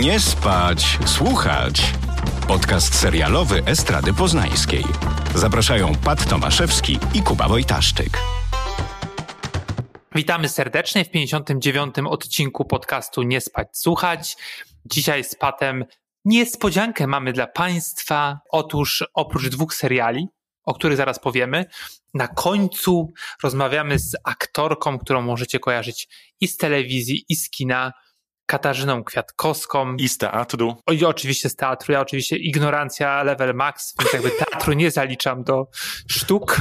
Nie spać, słuchać. Podcast serialowy Estrady Poznańskiej. Zapraszają Pat Tomaszewski i Kuba Wojtaszczyk. Witamy serdecznie w 59. odcinku podcastu Nie spać, słuchać. Dzisiaj z Patem niespodziankę mamy dla Państwa. Otóż oprócz dwóch seriali, o których zaraz powiemy, na końcu rozmawiamy z aktorką, którą możecie kojarzyć i z telewizji, i z kina, Katarzyną Kwiatkowską. I z teatru. O, I oczywiście z teatru. Ja oczywiście ignorancja level max, więc jakby teatru nie zaliczam do sztuk.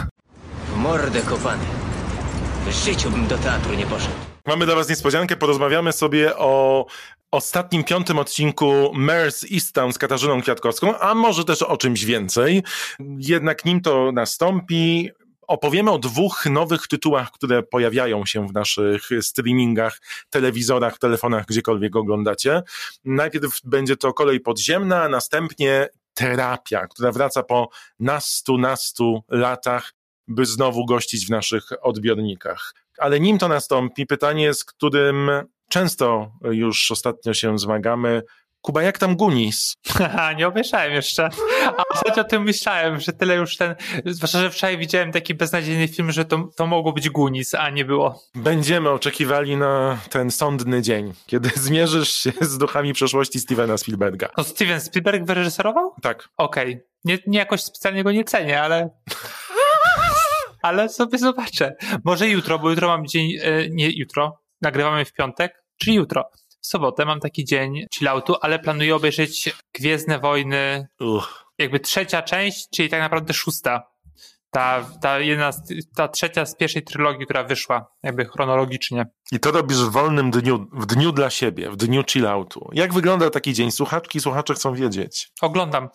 Mordę kopany. W życiu bym do teatru nie poszedł. Mamy dla Was niespodziankę. Porozmawiamy sobie o ostatnim, piątym odcinku Mers Easttown z Katarzyną Kwiatkowską, a może też o czymś więcej. Jednak nim to nastąpi, opowiemy o dwóch nowych tytułach, które pojawiają się w naszych streamingach, telewizorach, telefonach, gdziekolwiek oglądacie. Najpierw będzie to kolej podziemna, a następnie terapia, która wraca po nastu, nastu latach, by znowu gościć w naszych odbiornikach. Ale nim to nastąpi, pytanie, z którym często już ostatnio się zmagamy, Kuba, jak tam Gunis? Nie obejrzałem jeszcze. A ostatnio o tym myślałem, że tyle już ten. Zwłaszcza, że wczoraj widziałem taki beznadziejny film, że to, to mogło być Gunis, a nie było. Będziemy oczekiwali na ten sądny dzień, kiedy zmierzysz się z duchami przeszłości Stevena Spielberga. No, Steven Spielberg wyreżyserował? Tak. Okej. Okay. Nie, nie jakoś specjalnie go nie cenię, ale. ale sobie zobaczę. Może jutro, bo jutro mam dzień. Nie jutro. Nagrywamy w piątek, czyli jutro w sobotę mam taki dzień chilloutu, ale planuję obejrzeć Gwiezdne Wojny, Uch. jakby trzecia część, czyli tak naprawdę szósta. Ta, ta, jedna, ta trzecia z pierwszej trylogii, która wyszła, jakby chronologicznie. I to robisz w wolnym dniu, w dniu dla siebie, w dniu chilloutu. Jak wygląda taki dzień? Słuchaczki, słuchacze chcą wiedzieć. Oglądam.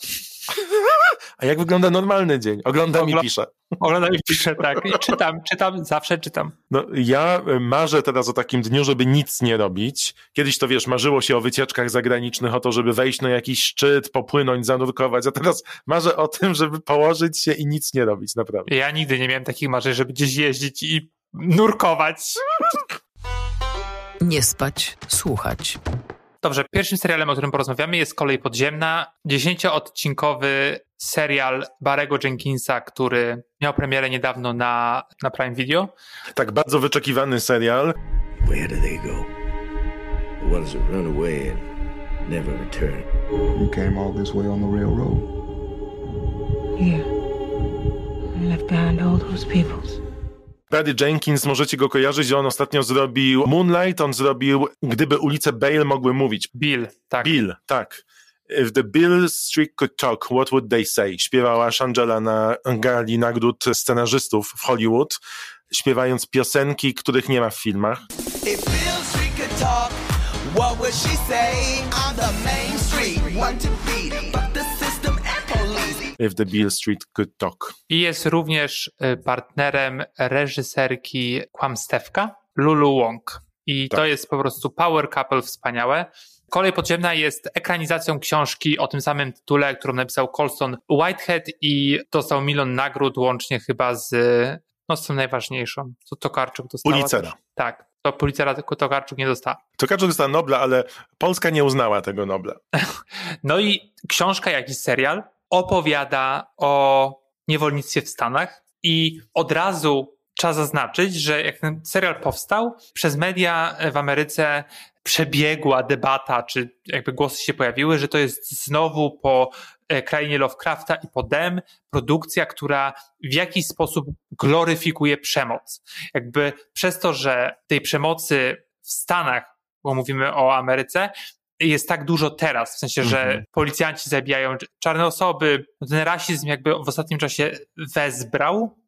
A jak wygląda normalny dzień? Oglądam Ogl- i piszę. Oglądam i piszę, tak. I czytam, czytam, zawsze czytam. No, ja marzę teraz o takim dniu, żeby nic nie robić. Kiedyś to wiesz, marzyło się o wycieczkach zagranicznych, o to, żeby wejść na jakiś szczyt, popłynąć, zanurkować, a teraz marzę o tym, żeby położyć się i nic nie robić, naprawdę. Ja nigdy nie miałem takich marzeń, żeby gdzieś jeździć i nurkować. Nie spać, słuchać. Dobrze, pierwszym serialem, o którym porozmawiamy jest Kolej Podziemna, dziesięcioodcinkowy serial Barego Jenkinsa, który miał premierę niedawno na, na Prime Video. Tak, bardzo wyczekiwany serial. Where did they go? The ones that run away and never return. You came all this way on the railroad? Yeah. I left behind all those peoples. Barry Jenkins, możecie go kojarzyć, on ostatnio zrobił Moonlight, on zrobił Gdyby ulice Bale mogły mówić. Bill, tak. Bill, tak. If the Bill Street could talk, what would they say? Śpiewała Shangela na gali nagród scenarzystów w Hollywood, śpiewając piosenki, których nie ma w filmach. If Bill Street could talk, what would she say? On the main street, one to If the Bill Street could talk. I jest również partnerem reżyserki Kłamstewka, Lulu Wong. I tak. to jest po prostu power couple wspaniałe. Kolej podziemna jest ekranizacją książki o tym samym tytule, którą napisał Colston Whitehead i dostał milion nagród łącznie chyba z, no z tą najważniejszą, co Tokarczuk dostała. Pulitzera. Tak, to Pulitzera tylko Tokarczuk nie dostała. Tokarczuk dostała Nobla, ale Polska nie uznała tego Nobla. no i książka, jak i serial opowiada o niewolnictwie w Stanach i od razu trzeba zaznaczyć, że jak ten serial powstał, przez media w Ameryce przebiegła debata, czy jakby głosy się pojawiły, że to jest znowu po e, krainie Lovecrafta i po Dem produkcja, która w jakiś sposób gloryfikuje przemoc. Jakby przez to, że tej przemocy w Stanach, bo mówimy o Ameryce, jest tak dużo teraz, w sensie, że -hmm. policjanci zabijają czarne osoby, ten rasizm jakby w ostatnim czasie wezbrał,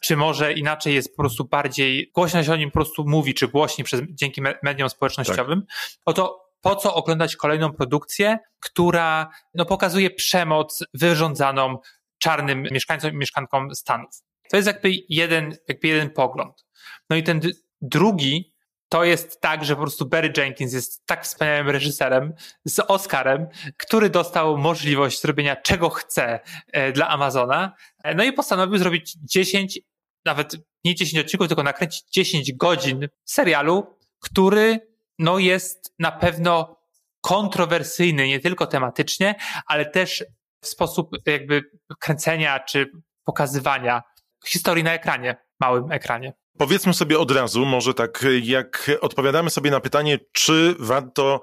czy może inaczej jest po prostu bardziej, głośno się o nim po prostu mówi, czy głośniej przez, dzięki mediom społecznościowym, tak. oto po co oglądać kolejną produkcję, która no, pokazuje przemoc wyrządzaną czarnym mieszkańcom i mieszkankom Stanów. To jest jakby jeden, jakby jeden pogląd. No i ten drugi to jest tak, że po prostu Barry Jenkins jest tak wspaniałym reżyserem z Oscarem, który dostał możliwość zrobienia czego chce e, dla Amazona. E, no i postanowił zrobić 10, nawet nie 10 odcinków, tylko nakręcić 10 godzin serialu, który no jest na pewno kontrowersyjny nie tylko tematycznie, ale też w sposób jakby kręcenia czy pokazywania historii na ekranie, małym ekranie. Powiedzmy sobie od razu, może tak, jak odpowiadamy sobie na pytanie, czy warto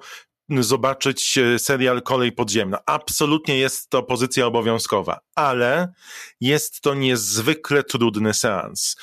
zobaczyć e, serial Kolej Podziemna. Absolutnie jest to pozycja obowiązkowa, ale jest to niezwykle trudny seans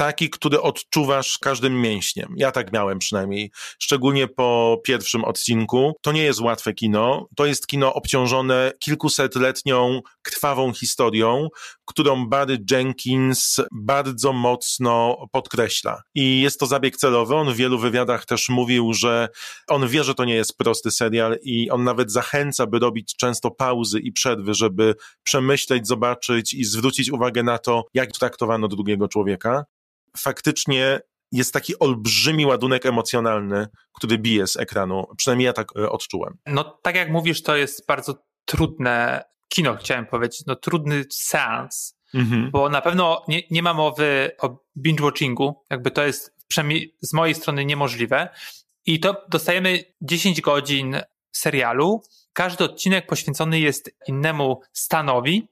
taki, który odczuwasz każdym mięśniem. Ja tak miałem przynajmniej, szczególnie po pierwszym odcinku. To nie jest łatwe kino, to jest kino obciążone kilkusetletnią, krwawą historią, którą Barry Jenkins bardzo mocno podkreśla. I jest to zabieg celowy. On w wielu wywiadach też mówił, że on wie, że to nie jest prosty serial i on nawet zachęca, by robić często pauzy i przerwy, żeby przemyśleć, zobaczyć i zwrócić uwagę na to, jak traktowano drugiego człowieka faktycznie jest taki olbrzymi ładunek emocjonalny, który bije z ekranu. Przynajmniej ja tak e, odczułem. No, tak jak mówisz, to jest bardzo trudne kino, chciałem powiedzieć, no trudny seans, mhm. bo na pewno nie, nie ma mowy o binge-watchingu, jakby to jest przynajmniej z mojej strony niemożliwe. I to dostajemy 10 godzin serialu. Każdy odcinek poświęcony jest innemu stanowi,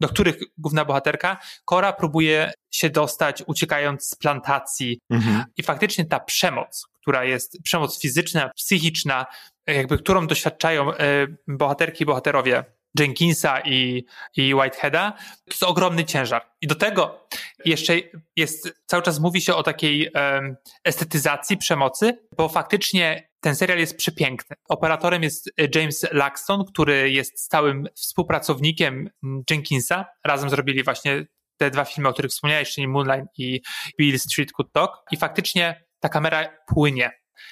do których główna bohaterka Kora próbuje się dostać, uciekając z plantacji. Mhm. I faktycznie ta przemoc, która jest przemoc fizyczna, psychiczna, jakby którą doświadczają e, bohaterki i bohaterowie Jenkinsa i, i Whiteheada, to jest ogromny ciężar. I do tego jeszcze jest, cały czas mówi się o takiej um, estetyzacji przemocy, bo faktycznie ten serial jest przepiękny. Operatorem jest James Laxton, który jest stałym współpracownikiem Jenkinsa. Razem zrobili właśnie te dwa filmy, o których wspomniałeś, czyli Moonlight i Bill Street Could Talk. I faktycznie ta kamera płynie.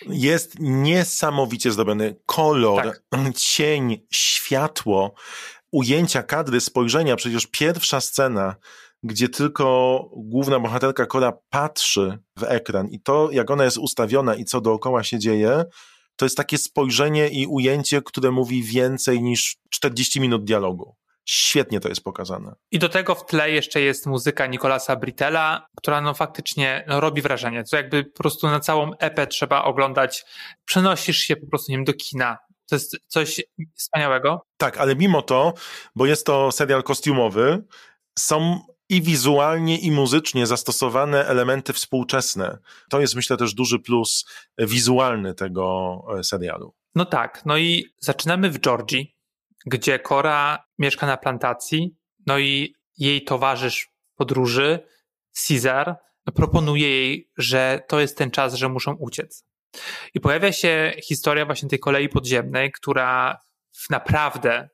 Jest niesamowicie zdobiony kolor, tak. cień, światło, ujęcia kadry, spojrzenia. Przecież pierwsza scena, gdzie tylko główna bohaterka Kora patrzy w ekran i to, jak ona jest ustawiona i co dookoła się dzieje, to jest takie spojrzenie i ujęcie, które mówi więcej niż 40 minut dialogu. Świetnie to jest pokazane. I do tego w tle jeszcze jest muzyka Nicolasa Britella, która no faktycznie no, robi wrażenie. To jakby po prostu na całą epę trzeba oglądać. Przenosisz się po prostu, nie wiem, do kina. To jest coś wspaniałego. Tak, ale mimo to, bo jest to serial kostiumowy, są i wizualnie, i muzycznie zastosowane elementy współczesne. To jest, myślę, też duży plus wizualny tego e, serialu. No tak, no i zaczynamy w Georgii, gdzie Kora mieszka na plantacji, no i jej towarzysz podróży, Caesar, proponuje jej, że to jest ten czas, że muszą uciec. I pojawia się historia właśnie tej kolei podziemnej, która naprawdę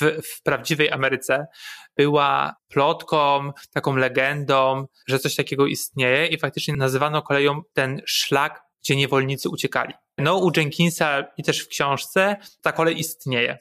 w, w, prawdziwej Ameryce była plotką, taką legendą, że coś takiego istnieje i faktycznie nazywano koleją ten szlak, gdzie niewolnicy uciekali. No, u Jenkinsa i też w książce ta kolej istnieje.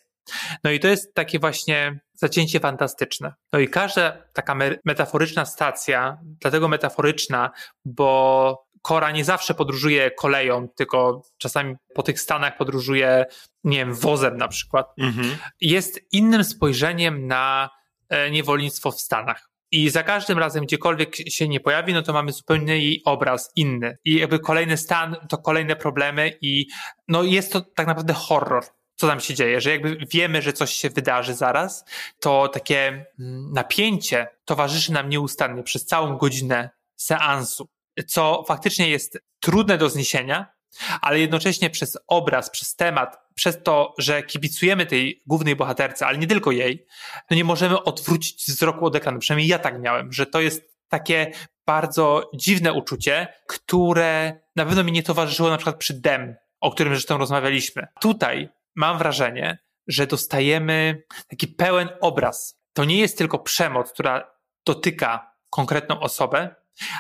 No i to jest takie właśnie zacięcie fantastyczne. No i każda taka metaforyczna stacja, dlatego metaforyczna, bo Kora nie zawsze podróżuje koleją, tylko czasami po tych stanach podróżuje, nie wiem, wozem na przykład. Mhm. Jest innym spojrzeniem na e, niewolnictwo w Stanach. I za każdym razem, gdziekolwiek się nie pojawi, no to mamy zupełnie jej obraz inny. I jakby kolejny stan to kolejne problemy i no jest to tak naprawdę horror co tam się dzieje, że jakby wiemy, że coś się wydarzy zaraz, to takie mm, napięcie towarzyszy nam nieustannie przez całą godzinę seansu, co faktycznie jest trudne do zniesienia, ale jednocześnie przez obraz, przez temat, przez to, że kibicujemy tej głównej bohaterce, ale nie tylko jej, no nie możemy odwrócić wzroku od ekranu. Przynajmniej ja tak miałem, że to jest takie bardzo dziwne uczucie, które na pewno mi nie towarzyszyło na przykład przy Dem, o którym zresztą rozmawialiśmy. Tutaj mam wrażenie, że dostajemy taki pełen obraz. To nie jest tylko przemoc, która dotyka konkretną osobę,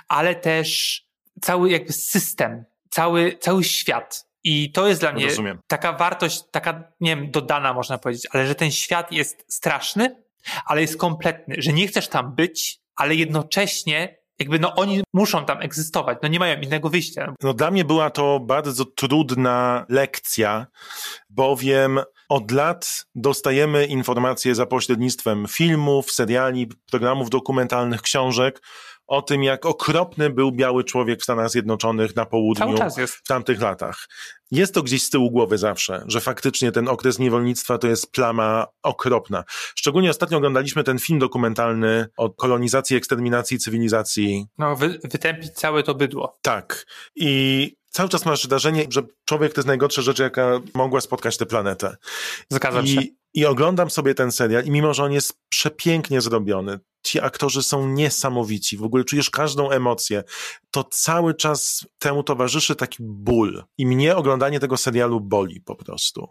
ale też cały jakby system, cały, cały świat. I to jest dla mnie Rozumiem. taka wartość, taka, nie wiem, dodana można powiedzieć, ale że ten świat jest straszny, ale jest kompletny, że nie chcesz tam być, ale jednocześnie jakby no oni muszą tam egzystować, no nie mają innego wyjścia. No dla mnie była to bardzo trudna lekcja, bowiem od lat dostajemy informacje za pośrednictwem filmów, seriali, programów dokumentalnych, książek o tym, jak okropny był biały człowiek w Stanach Zjednoczonych na południu w tamtych latach. Jest to gdzieś z tyłu głowy zawsze, że faktycznie ten okres niewolnictwa to jest plama okropna. Szczególnie ostatnio oglądaliśmy ten film dokumentalny o kolonizacji, eksterminacji, cywilizacji. No, wy, wytępić całe to bydło. Tak. I cały czas masz wrażenie, że człowiek to jest najgorsza rzecz, jaka mogła spotkać tę planetę. Zgadzam się. I, I oglądam sobie ten serial i mimo, że on jest przepięknie zrobiony, ci aktorzy są niesamowici, w ogóle czujesz każdą emocję, to cały czas temu towarzyszy taki ból. I mnie oglądanie tego serialu boli po prostu.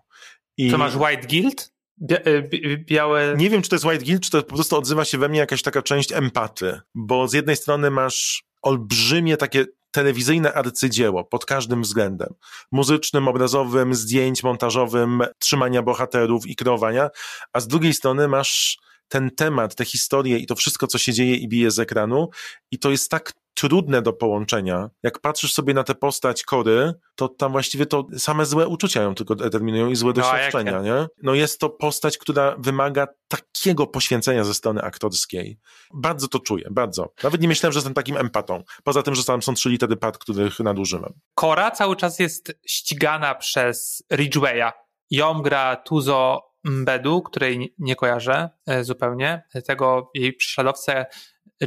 I To masz White Guild? Bia, bi- białe... nie wiem, czy to jest White Guild, czy to po prostu odzywa się we mnie jakaś taka część empaty, bo z jednej strony masz olbrzymie takie telewizyjne arcydzieło pod każdym względem. Muzycznym, obrazowym, zdjęć montażowym, trzymania bohaterów i kreowania, a z drugiej strony masz ten temat, tę historię i to wszystko, co się dzieje i bije z ekranu i to jest tak trudne do połączenia. Jak patrzysz sobie na tę postać Kory, to tam właściwie to same złe uczucia ją tylko determinują i złe No, doświadczenia, jakie? nie? No jest to postać, która wymaga takiego poświęcenia ze strony aktorskiej. Bardzo to czuję, bardzo. Nawet nie myślałem, że jestem takim empatą. Poza tym, że tam są trzy litery pad, których nadużyłem. Kora cały czas jest ścigana przez Ridgewaya. Ją gra Tuzo Mbedu, której nie- kojarzę e, zupełnie. Tego jej prześladowcę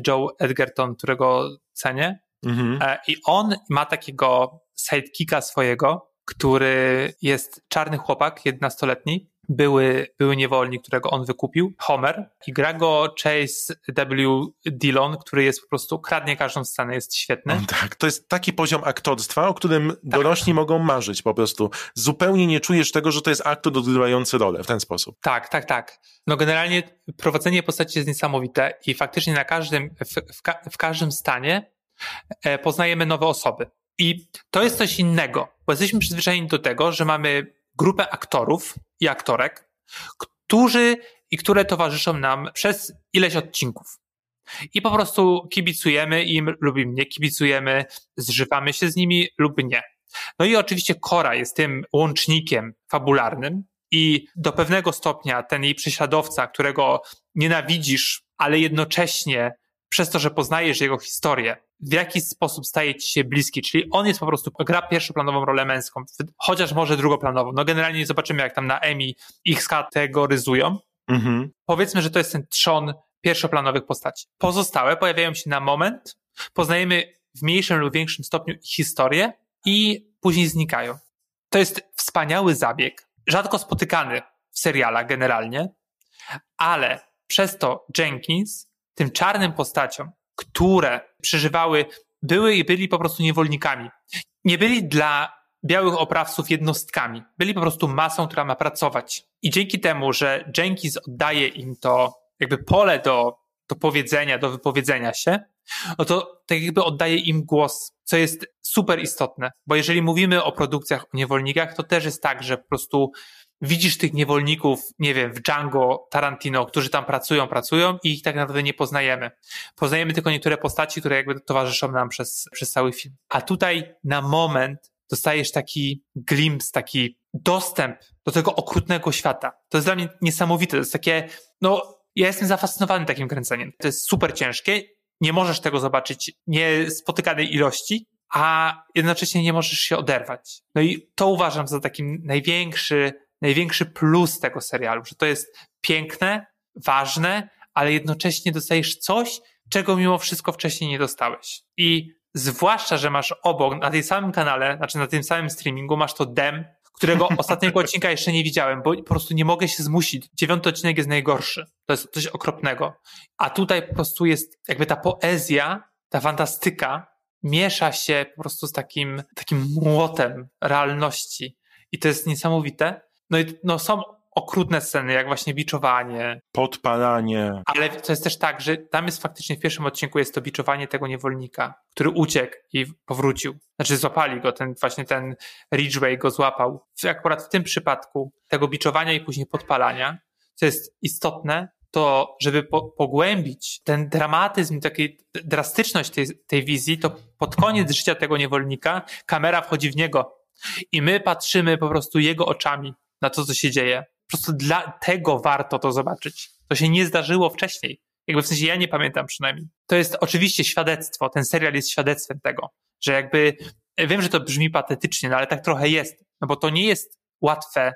Joe Edgerton, którego cenię. Mhm. E, I on ma takiego sidekicka swojego, który jest czarny chłopak, 11-letni, były, były niewolnik, którego on wykupił, Homer, i gra go Chase W. Dillon, który jest po prostu, kradnie każdą scenę, jest świetny. Tak, to jest taki poziom aktorstwa, o którym dorośli mogą marzyć po prostu. Zupełnie nie czujesz tego, że to jest aktor odgrywający rolę w ten sposób. Tak, tak, tak. No generalnie prowadzenie postaci jest niesamowite i faktycznie na każdym, w, w, ka- w każdym stanie e, poznajemy nowe osoby. I to jest coś innego, bo jesteśmy przyzwyczajeni do tego, że mamy grupę aktorów i aktorek, którzy i które towarzyszą nam przez ileś odcinków. I po prostu kibicujemy im lub im nie kibicujemy, zżywamy się z nimi lub nie. No i oczywiście Kora jest tym łącznikiem fabularnym i do pewnego stopnia ten jej prześladowca, którego nienawidzisz, ale jednocześnie przez to, że poznajesz jego historię, w jaki sposób staje ci się bliski, czyli on jest po prostu, gra pierwszoplanową rolę męską, chociaż może drugoplanową. No generalnie zobaczymy, jak tam na Emmy ich skategoryzują. Mhm. Powiedzmy, że to jest ten trzon pierwszoplanowych postaci. Pozostałe pojawiają się na moment, poznajemy w mniejszym lub większym stopniu historię i później znikają. To jest wspaniały zabieg, rzadko spotykany w serialach generalnie, ale przez to Jenkins tym czarnym postaciom, które przeżywały, były i byli po prostu niewolnikami. Nie byli dla białych oprawców jednostkami. Byli po prostu masą, która ma pracować. I dzięki temu, że Jenkins oddaje im to jakby pole do, do powiedzenia, do wypowiedzenia się, no to tak jakby oddaje im głos, co jest super istotne. Bo jeżeli mówimy o produkcjach o niewolnikach, to też jest tak, że po prostu widzisz tych niewolników, nie wiem, w Django, Tarantino, którzy tam pracują, pracują i ich tak naprawdę nie poznajemy. Poznajemy tylko niektóre postaci, które jakby towarzyszą nam przez, przez cały film. A tutaj na moment dostajesz taki glimpse, taki dostęp do tego okrutnego świata. To jest dla mnie niesamowite. To jest takie, no, ja jestem zafascynowany takim kręceniem. To jest super ciężkie. Nie możesz tego zobaczyć niespotykanej ilości, a jednocześnie nie możesz się oderwać. No i to uważam za taki największy, największy plus tego serialu, że to jest piękne, ważne, ale jednocześnie dostajesz coś, czego mimo wszystko wcześniej nie dostałeś. I zwłaszcza, że masz obok, na tym samym kanale, znaczy na tym samym streamingu, masz to dem, którego ostatniego odcinka jeszcze nie widziałem, bo po prostu nie mogę się zmusić. Dziewiąty odcinek jest najgorszy. To jest coś okropnego. A tutaj po prostu jest jakby ta poezja, ta fantastyka miesza się po prostu z takim, takim młotem realności. I to jest niesamowite. No i no, są okrutne sceny, jak właśnie biczowanie, Podpalanie. ale to jest też tak, że tam jest faktycznie w pierwszym odcinku jest to biczowanie tego niewolnika, który uciekł i powrócił. Znaczy złapali go, ten właśnie ten Ridgway go złapał. Akurat w tym przypadku tego biczowania i później podpalania, co jest istotne, to żeby po, pogłębić ten dramatyzm, takiej drastyczność tej, tej wizji, to pod koniec życia tego niewolnika kamera wchodzi w niego i my patrzymy po prostu jego oczami na to, co się dzieje. Po prostu dla tego warto to zobaczyć. To się nie zdarzyło wcześniej. Jakby w sensie ja nie pamiętam przynajmniej. To jest oczywiście świadectwo, ten serial jest świadectwem tego, że jakby, wiem, że to brzmi patetycznie, no ale tak trochę jest, no bo to nie jest łatwe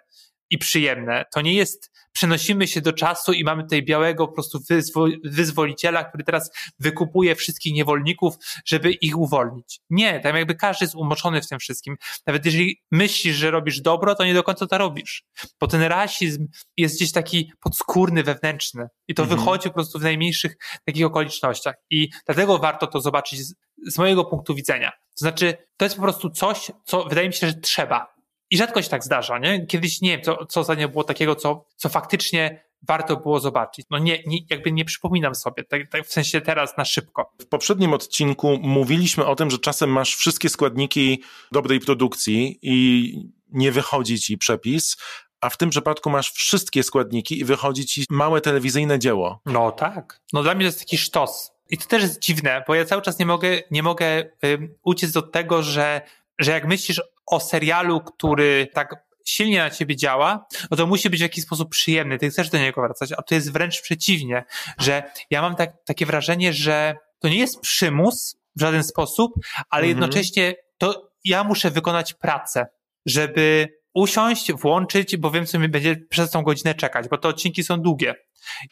i przyjemne. To nie jest, przenosimy się do czasu i mamy tutaj białego po prostu wyzwo, wyzwoliciela, który teraz wykupuje wszystkich niewolników, żeby ich uwolnić. Nie, tam jakby każdy jest umoczony w tym wszystkim. Nawet jeżeli myślisz, że robisz dobro, to nie do końca to robisz. Bo ten rasizm jest gdzieś taki podskórny, wewnętrzny. I to mhm. wychodzi po prostu w najmniejszych takich okolicznościach. I dlatego warto to zobaczyć z, z mojego punktu widzenia. To znaczy, to jest po prostu coś, co wydaje mi się, że trzeba i rzadko się tak zdarza, nie? Kiedyś nie wiem, co, co za nie było takiego, co, co faktycznie warto było zobaczyć. No nie, nie jakby nie przypominam sobie, tak, tak, w sensie teraz na szybko. W poprzednim odcinku mówiliśmy o tym, że czasem masz wszystkie składniki dobrej produkcji i nie wychodzi ci przepis, a w tym przypadku masz wszystkie składniki i wychodzi ci małe telewizyjne dzieło. No tak. No dla mnie to jest taki sztos. I to też jest dziwne, bo ja cały czas nie mogę, nie mogę uciec do tego, że że jak myślisz o serialu, który tak silnie na ciebie działa, no to musi być w jakiś sposób przyjemny, ty chcesz do niego wracać, a to jest wręcz przeciwnie, że ja mam tak, takie wrażenie, że to nie jest przymus w żaden sposób, ale mhm. jednocześnie to ja muszę wykonać pracę, żeby usiąść, włączyć, bo wiem, co mi będzie przez tą godzinę czekać, bo te odcinki są długie.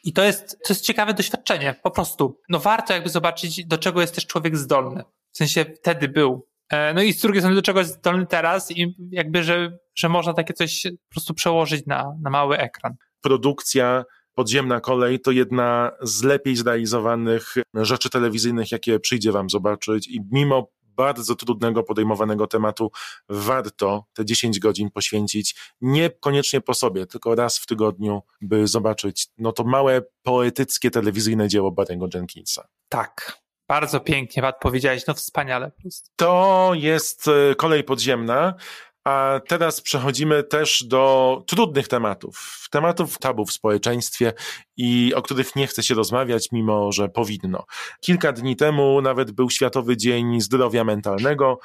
I to jest, to jest ciekawe doświadczenie, po prostu. No warto jakby zobaczyć, do czego jest też człowiek zdolny. W sensie wtedy był no i z drugiej strony, do czego jest zdolny teraz i jakby, że, że można takie coś po prostu przełożyć na, na mały ekran. Produkcja Podziemna kolej to jedna z lepiej zrealizowanych rzeczy telewizyjnych, jakie przyjdzie wam zobaczyć i mimo bardzo trudnego podejmowanego tematu warto te 10 godzin poświęcić niekoniecznie po sobie, tylko raz w tygodniu, by zobaczyć no to małe poetyckie telewizyjne dzieło Barry'ego Jenkinsa. Tak, bardzo pięknie, Wad, powiedziałeś, no wspaniale. To jest e, kolej podziemna. A teraz przechodzimy też do trudnych tematów, tematów tabu w społeczeństwie i o których nie chce się rozmawiać, mimo że powinno. Kilka dni temu nawet był Światowy Dzień Zdrowia Mentalnego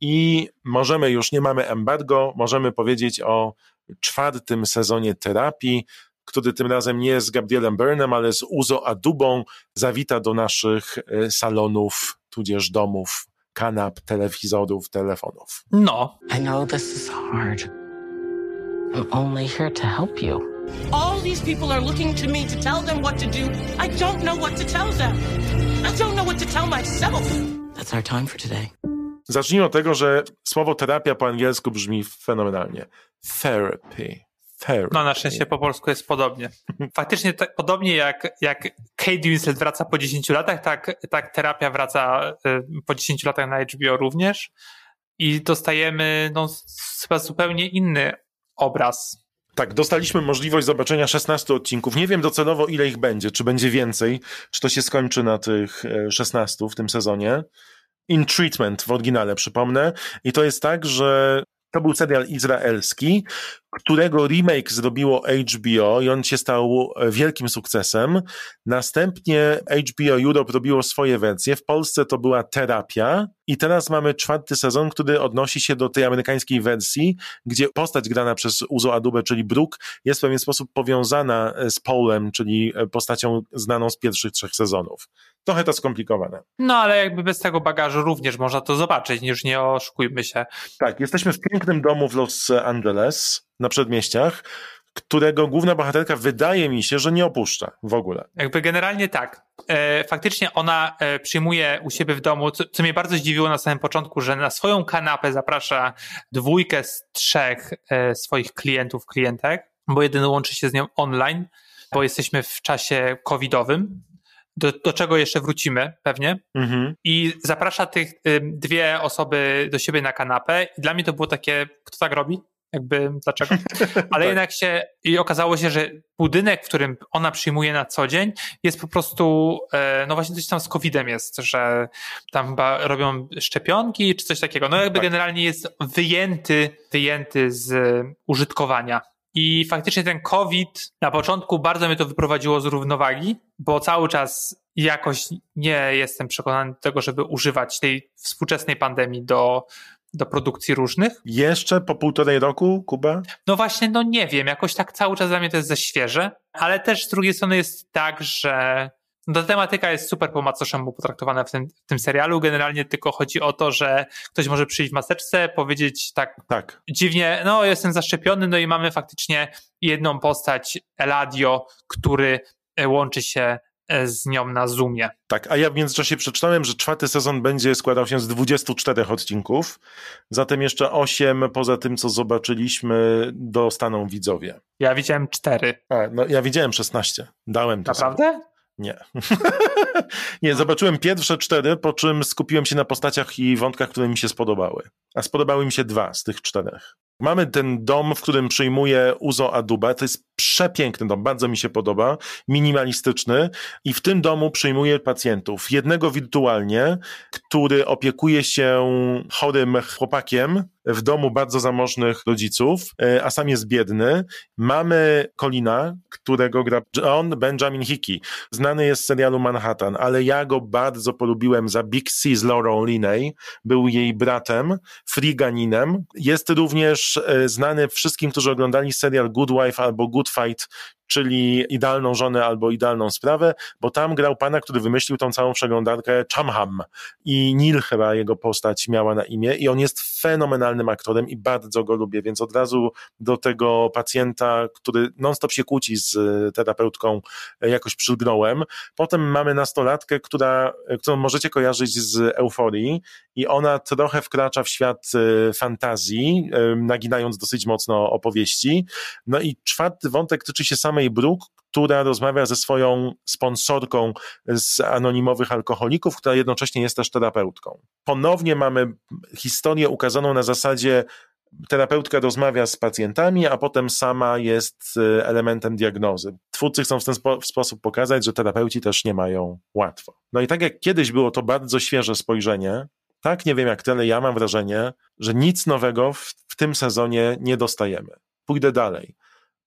i możemy już, nie mamy embargo, możemy powiedzieć o czwartym sezonie terapii, który tym razem nie z Gabrielem Byrnem, ale z Uzo Adubą, zawita do naszych e, salonów, tudzież domów, kanap, telewizorów, telefonów. No. I know this is hard. I'm only here to help you. All these people are looking to me to tell them what to do. I don't know what to tell them. I don't know what to tell myself. That's our time for today. Zacznijmy od tego, że słowo terapia po angielsku brzmi fenomenalnie. Therapy. No na szczęście po polsku jest podobnie. Faktycznie tak, podobnie jak, jak Kate Winslet wraca po 10 latach, tak, tak terapia wraca y, po 10 latach na HBO również i dostajemy no, chyba zupełnie inny obraz. Tak, dostaliśmy możliwość zobaczenia 16 odcinków. Nie wiem docelowo ile ich będzie, czy będzie więcej, czy to się skończy na tych 16 e, w tym sezonie. In Treatment w oryginale, przypomnę. I to jest tak, że to był serial izraelski, którego remake zrobiło HBO i on się stał e, wielkim sukcesem. Następnie HBO Europe robiło swoje wersje. W Polsce to była terapia i teraz mamy czwarty sezon, który odnosi się do tej amerykańskiej wersji, gdzie postać grana przez Uzo Adubę, czyli Brooke, jest w pewien sposób powiązana e, z Paulem, czyli e, postacią znaną z pierwszych trzech sezonów. Trochę to skomplikowane. No ale jakby bez tego bagażu również można to zobaczyć, już nie oszukujmy się. Tak, jesteśmy w pięknym domu w Los Angeles na przedmieściach, którego główna bohaterka wydaje mi się, że nie opuszcza w ogóle. Jakby generalnie tak. E, faktycznie ona e, przyjmuje u siebie w domu, co, co mnie bardzo zdziwiło na samym początku, że na swoją kanapę zaprasza dwójkę z trzech e, swoich klientów, klientek, bo jeden łączy się z nią online, bo jesteśmy w czasie covidowym, do, do czego jeszcze wrócimy pewnie. Mhm. I zaprasza tych y, dwie osoby do siebie na kanapę. I dla mnie to było takie, kto tak robi? Jakby dlaczego. Ale tak. jednak się i okazało się, że budynek, w którym ona przyjmuje na co dzień, jest po prostu, e, no właśnie coś tam z COVID-em jest, że tam chyba robią szczepionki czy coś takiego. No jakby tak. generalnie jest wyjęty, wyjęty z użytkowania. I faktycznie ten COVID na początku bardzo mnie to wyprowadziło z równowagi, bo cały czas jakoś nie jestem przekonany do tego, żeby używać tej współczesnej pandemii do do produkcji różnych. Jeszcze po półtorej roku, Kuba? No właśnie, no nie wiem, jakoś tak cały czas dla mnie to jest za świeże, ale też z drugiej strony jest tak, że ta tematyka jest super po macoszemu potraktowana w tym, w tym serialu. Generalnie tylko chodzi o to, że ktoś może przyjść w maseczce, powiedzieć tak, Tak. dziwnie, no jestem zaszczepiony, no i mamy faktycznie jedną postać, Eladio, który e, łączy się z nią na Zoomie. Tak, a ja w międzyczasie przeczytałem, że czwarty sezon będzie składał się z 24 odcinków, zatem jeszcze 8 poza tym, co zobaczyliśmy, dostaną widzowie. Ja widziałem cztery. A, no ja widziałem 16, dałem to sobie. Naprawdę? Nie. nie, zobaczyłem pierwsze cztery, po czym skupiłem się na postaciach i wątkach, które mi się spodobały. A spodobały mi się dwa z tych czterech. Mamy ten dom, w którym przyjmuje Uzo Aduba. To jest przepiękny dom, bardzo mi się podoba, minimalistyczny i w tym domu przyjmuje pacjentów. Jednego wirtualnie, który opiekuje się chorym chłopakiem w domu bardzo zamożnych rodziców, e, a sam jest biedny. Mamy Colina, którego gra John Benjamin Hickey. Znany jest z serialu Manhattan, ale ja go bardzo polubiłem za Big C z Laurą Linney. Był jej bratem, friganinem. Jest również e, znany wszystkim, którzy oglądali serial Good Wife albo Good Fight, czyli idealną żonę albo idealną sprawę, bo tam grał pana, który wymyślił tą całą przeglądarkę Chamham i Neil chyba jego postać miała na imię i on jest fenomenalnym aktorem i bardzo go lubię, więc od razu do tego pacjenta, który non-stop się kłóci z e, terapeutką, e, jakoś przylgnąłem. Potem mamy nastolatkę, która, e, którą możecie kojarzyć z euforii i ona trochę wkracza w świat fantazji, naginając dosyć mocno opowieści. No i czwarty wątek tyczy się samej Brooke, która rozmawia ze swoją sponsorką z anonimowych alkoholików, która jednocześnie jest też terapeutką. Ponownie mamy historię ukazaną na zasadzie terapeutka rozmawia z pacjentami, a potem sama jest elementem diagnozy. Twórcy chcą w ten spo sposób pokazać, że terapeuci też nie mają łatwo. No i tak jak kiedyś było to bardzo świeże spojrzenie, tak nie wiem jak tyle, ja mam wrażenie, że nic nowego w, w tym sezonie nie dostajemy. Pójdę dalej.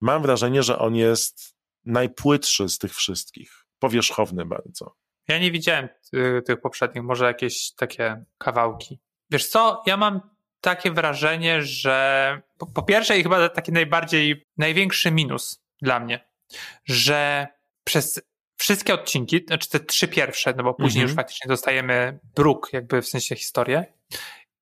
Mam wrażenie, że on jest najpłytszy z tych wszystkich. Powierzchowny bardzo. Ja nie widziałem y, tych poprzednich, może jakieś takie kawałki. Wiesz co, ja mam takie wrażenie, że po, po pierwsze i chyba taki najbardziej, największy minus dla mnie, że przez wszystkie odcinki, znaczy te trzy pierwsze, no bo później już Mhm. faktycznie dostajemy bruk, jakby w sensie historię,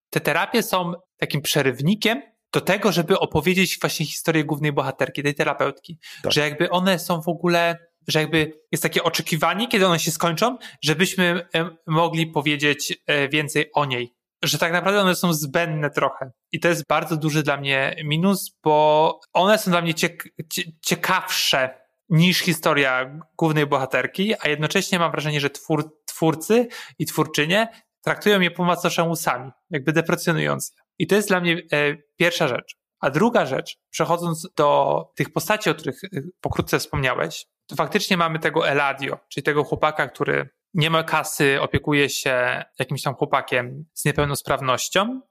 te terapie są takim przerywnikiem do tego, żeby opowiedzieć właśnie historię głównej bohaterki, tej terapeutki. Tak. Że jakby one są w ogóle, że jakby jest takie oczekiwanie, kiedy one się skończą, żebyśmy mogli powiedzieć e, więcej o niej. Że tak naprawdę one są zbędne trochę. I to jest bardzo duży dla mnie minus, bo one są dla mnie ciek cie ciekawsze niż historia głównej bohaterki, a jednocześnie mam wrażenie, że twór twórcy i twórczynie traktują je po macoszemu sami, jakby deprecjonując je. I to jest dla mnie e, pierwsza rzecz. A druga rzecz, przechodząc do tych postaci, o których e, pokrótce wspomniałeś, to faktycznie mamy tego Eladio, czyli tego chłopaka, który nie ma kasy, opiekuje się jakimś tam chłopakiem z niepełnosprawnością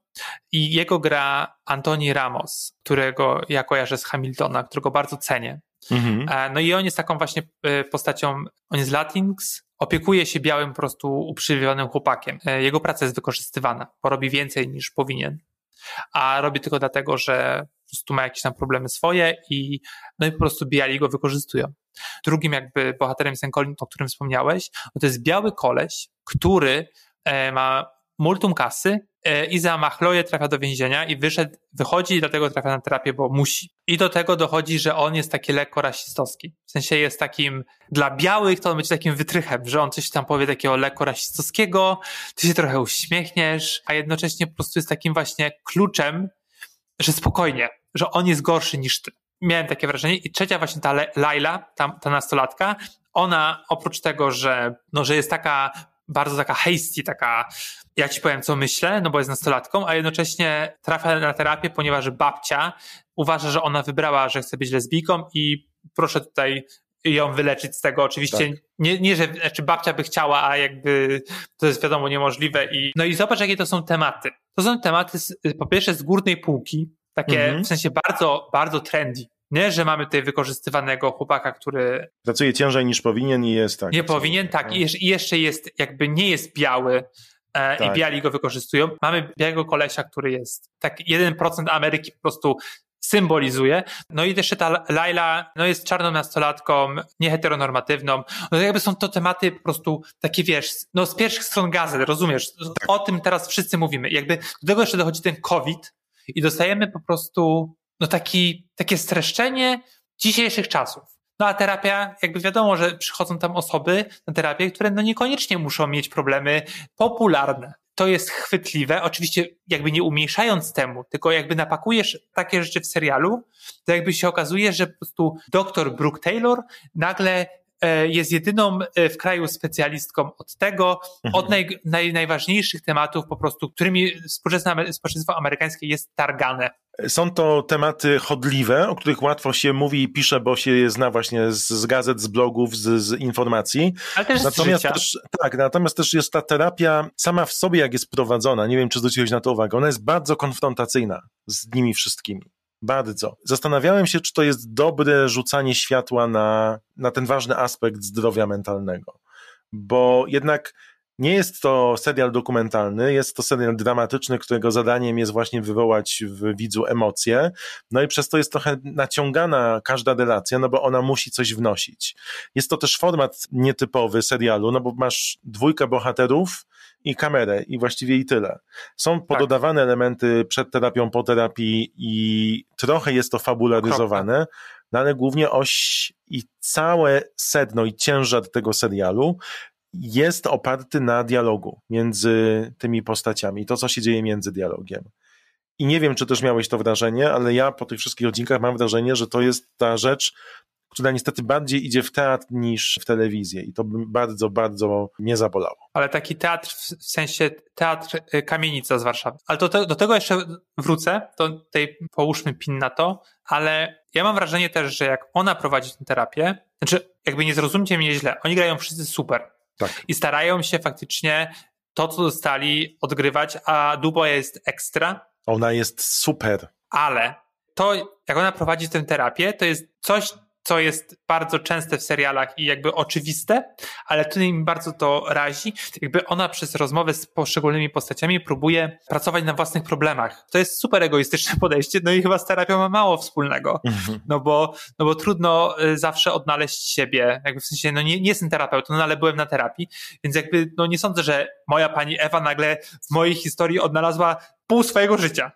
i jego gra Antoni Ramos, którego ja kojarzę z Hamiltona, którego bardzo cenię. Mhm. E, No i on jest taką właśnie e, postacią, on jest Latinx, opiekuje się białym po prostu uprzywilejowanym chłopakiem. Jego praca jest wykorzystywana, bo robi więcej niż powinien, a robi tylko dlatego, że po prostu ma jakieś tam problemy swoje i no i po prostu biali go wykorzystują. Drugim jakby bohaterem jest ten o którym wspomniałeś, no to jest biały koleś, który e, ma multum kasy e, i za machloje trafia do więzienia i wyszedł, wychodzi i dlatego trafia na terapię, bo musi. I do tego dochodzi, że on jest taki lekko rasistowski. W sensie jest takim, dla białych to on będzie takim wytrychem, że on coś tam powie takiego lekko rasistowskiego, ty się trochę uśmiechniesz, a jednocześnie po prostu jest takim właśnie kluczem, że spokojnie, że on jest gorszy niż ty. Miałem takie wrażenie. I trzecia właśnie ta Laila, ta, ta nastolatka, ona oprócz tego, że, no, że jest taka bardzo taka hasty, taka ja ci powiem co myślę, no bo jest nastolatką, a jednocześnie trafia na terapię, ponieważ babcia uważa, że ona wybrała, że chce być lesbijką i proszę tutaj ją wyleczyć z tego. Oczywiście Tak. nie, nie, że znaczy babcia by chciała, a jakby to jest wiadomo niemożliwe. I, no i zobacz, jakie to są tematy. To są tematy z, po pierwsze z górnej półki, takie Mhm. w sensie bardzo, bardzo trendy. Nie, że mamy tutaj wykorzystywanego chłopaka, który Pracuje ciężej niż powinien i jest tak. nie powinien, tak, i jeszcze- jest, jakby nie jest biały e, i Tak. biali go wykorzystują. Mamy białego kolesia, który jest tak 1% Ameryki po prostu symbolizuje. No i jeszcze ta Laila no jest czarną nastolatką, nieheteronormatywną. No jakby są to tematy po prostu takie, wiesz, no z pierwszych stron gazet, rozumiesz? Tak. O tym teraz wszyscy mówimy. Jakby do tego jeszcze dochodzi ten COVID i dostajemy po prostu no taki, takie streszczenie dzisiejszych czasów. No a terapia, jakby wiadomo, że przychodzą tam osoby na terapię, które no niekoniecznie muszą mieć problemy popularne. To jest chwytliwe, oczywiście jakby nie umniejszając temu, tylko jakby napakujesz takie rzeczy w serialu, to jakby się okazuje, że po prostu doktor Brooke Taylor nagle jest jedyną e, w kraju specjalistką od tego, od naj, naj, najważniejszych tematów po prostu, którymi społeczeństwo, społeczeństwo amerykańskie jest targane. Są to tematy chodliwe, o których łatwo się mówi i pisze, bo się je zna właśnie z, z gazet, z blogów, z, z informacji. Ale też natomiast z życia. też, tak, natomiast też jest ta terapia sama w sobie, jak jest prowadzona, nie wiem, czy zwróciłeś na to uwagę, ona jest bardzo konfrontacyjna z nimi wszystkimi. Bardzo. Zastanawiałem się, czy to jest dobre rzucanie światła na, na ten ważny aspekt zdrowia mentalnego. Bo jednak nie jest to serial dokumentalny, jest to serial dramatyczny, którego zadaniem jest właśnie wywołać w widzu emocje. No i przez to jest trochę naciągana każda relacja, no bo ona musi coś wnosić. Jest to też format nietypowy serialu, no bo masz dwójkę bohaterów i kamerę i właściwie i tyle. Są pododawane elementy przed terapią, po terapii i trochę jest to fabularyzowane, no ale głównie oś i całe sedno i ciężar tego serialu jest oparty na dialogu między tymi postaciami, to co się dzieje między dialogiem. I nie wiem, czy też miałeś to wrażenie, ale ja po tych wszystkich odcinkach mam wrażenie, że to jest ta rzecz, która niestety bardziej idzie w teatr niż w telewizję i to by bardzo, bardzo mnie zabolało. Ale taki teatr, w sensie teatr y, Kamienica z Warszawy. Ale do, te, do tego jeszcze wrócę, to tutaj połóżmy pin na to, ale ja mam wrażenie też, że jak ona prowadzi tę terapię, znaczy jakby nie zrozumcie mnie źle, oni grają wszyscy super Tak. i starają się faktycznie to, co dostali, odgrywać, a Dubois jest ekstra, Ona jest super. ale to, jak ona prowadzi tę terapię, to jest coś, co jest bardzo częste w serialach i jakby oczywiste, ale tutaj mi bardzo to razi. Jakby ona przez rozmowę z poszczególnymi postaciami próbuje pracować na własnych problemach. To jest super egoistyczne podejście, no i chyba z terapią ma mało wspólnego. No bo, no bo trudno y, zawsze odnaleźć siebie, jakby w sensie, no nie, nie jestem terapeutą, no ale byłem na terapii, więc jakby, no nie sądzę, że moja pani Ewa nagle w mojej historii odnalazła pół swojego życia.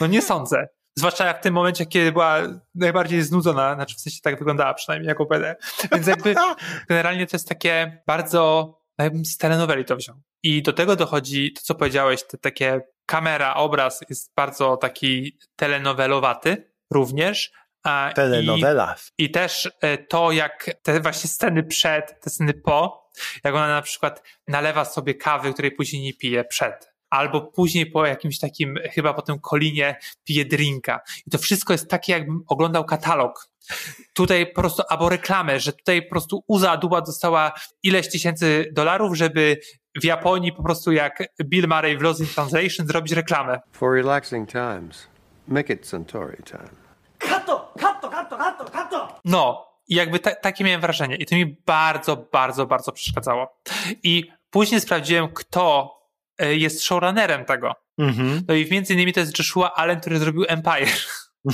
No nie sądzę. Zwłaszcza jak w tym momencie, kiedy była najbardziej znudzona, znaczy w sensie tak wyglądała przynajmniej jako PD. Więc jakby generalnie to jest takie bardzo, no jakbym z telenoweli to wziął. I do tego dochodzi to, co powiedziałeś, te takie kamera, obraz jest bardzo taki telenowelowaty również. A, Telenowela. I, I też e, to, jak te właśnie sceny przed, te sceny po, jak ona na przykład nalewa sobie kawy, której później nie pije przed. Albo później po jakimś takim, chyba po tym kolinie pije drinka. I to wszystko jest takie, jakbym oglądał katalog. Tutaj po prostu, albo reklamę, że tutaj po prostu Uza Duba dostała ileś tysięcy dolarów, żeby w Japonii po prostu jak Bill Murray w Lost in Translation zrobić reklamę. For relaxing times, make it Centauri time. No, i jakby ta, takie miałem wrażenie. I to mi bardzo, bardzo, bardzo przeszkadzało. I później sprawdziłem, kto jest showrunnerem tego. Mhm. No i między innymi to jest Joshua Allen, który zrobił Empire.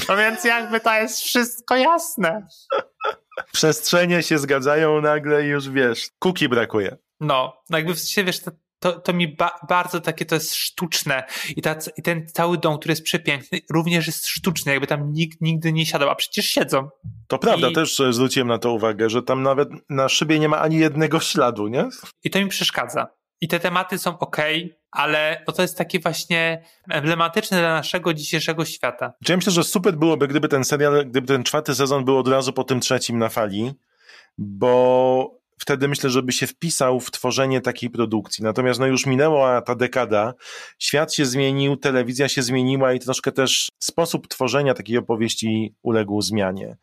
No więc jakby to jest wszystko jasne. Przestrzenie się zgadzają nagle i już wiesz, kuki brakuje. No, no jakby w sensie, wiesz, to, to, to mi ba bardzo takie to jest sztuczne. I, ta, I ten cały dom, który jest przepiękny, również jest sztuczny. Jakby tam nikt nigdy nie siadał, a przecież siedzą. To prawda, I- też e, zwróciłem na to uwagę, że tam nawet na szybie nie ma ani jednego śladu, nie? I to mi przeszkadza. I te tematy są ok, ale no to jest takie właśnie emblematyczne dla naszego dzisiejszego świata. Ja myślę, że super byłoby, gdyby ten serial, gdyby ten czwarty sezon był od razu po tym trzecim na fali, bo wtedy myślę, żeby się wpisał w tworzenie takiej produkcji. Natomiast no już minęła ta dekada, świat się zmienił, telewizja się zmieniła i troszkę też sposób tworzenia takiej opowieści uległ zmianie.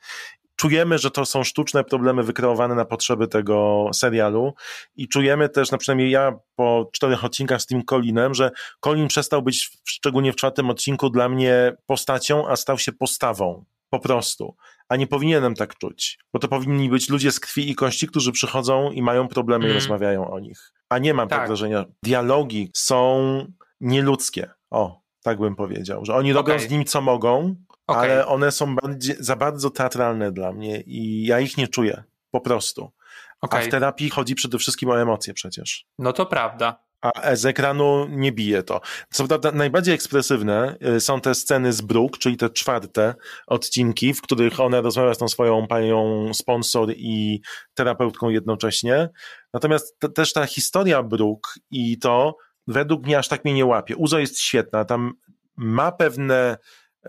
Czujemy, że to są sztuczne problemy wykreowane na potrzeby tego serialu i czujemy też, na przynajmniej ja po czterech odcinkach z tym Colinem, że Colin przestał być, szczególnie w czwartym odcinku, dla mnie postacią, a stał się postawą. Po prostu. A nie powinienem tak czuć, bo to powinni być ludzie z krwi i kości, którzy przychodzą i mają problemy i Mm. rozmawiają o nich. A nie mam tak. Tak. wrażenia. Dialogi są nieludzkie. O, tak bym powiedział, że oni robią Okej. z nim co mogą, Okej. ale one są bardziej, za bardzo teatralne dla mnie i ja ich nie czuję. Po prostu. A Okej. w terapii chodzi przede wszystkim o emocje przecież. No to prawda. A z ekranu nie bije to. Co prawda najbardziej ekspresywne y, są te sceny z Brooke, czyli te czwarte odcinki, w których ona rozmawia z tą swoją panią sponsor i terapeutką jednocześnie. Natomiast te, też ta historia Brooke i to według mnie aż tak mnie nie łapie. Uzo jest świetna, tam ma pewne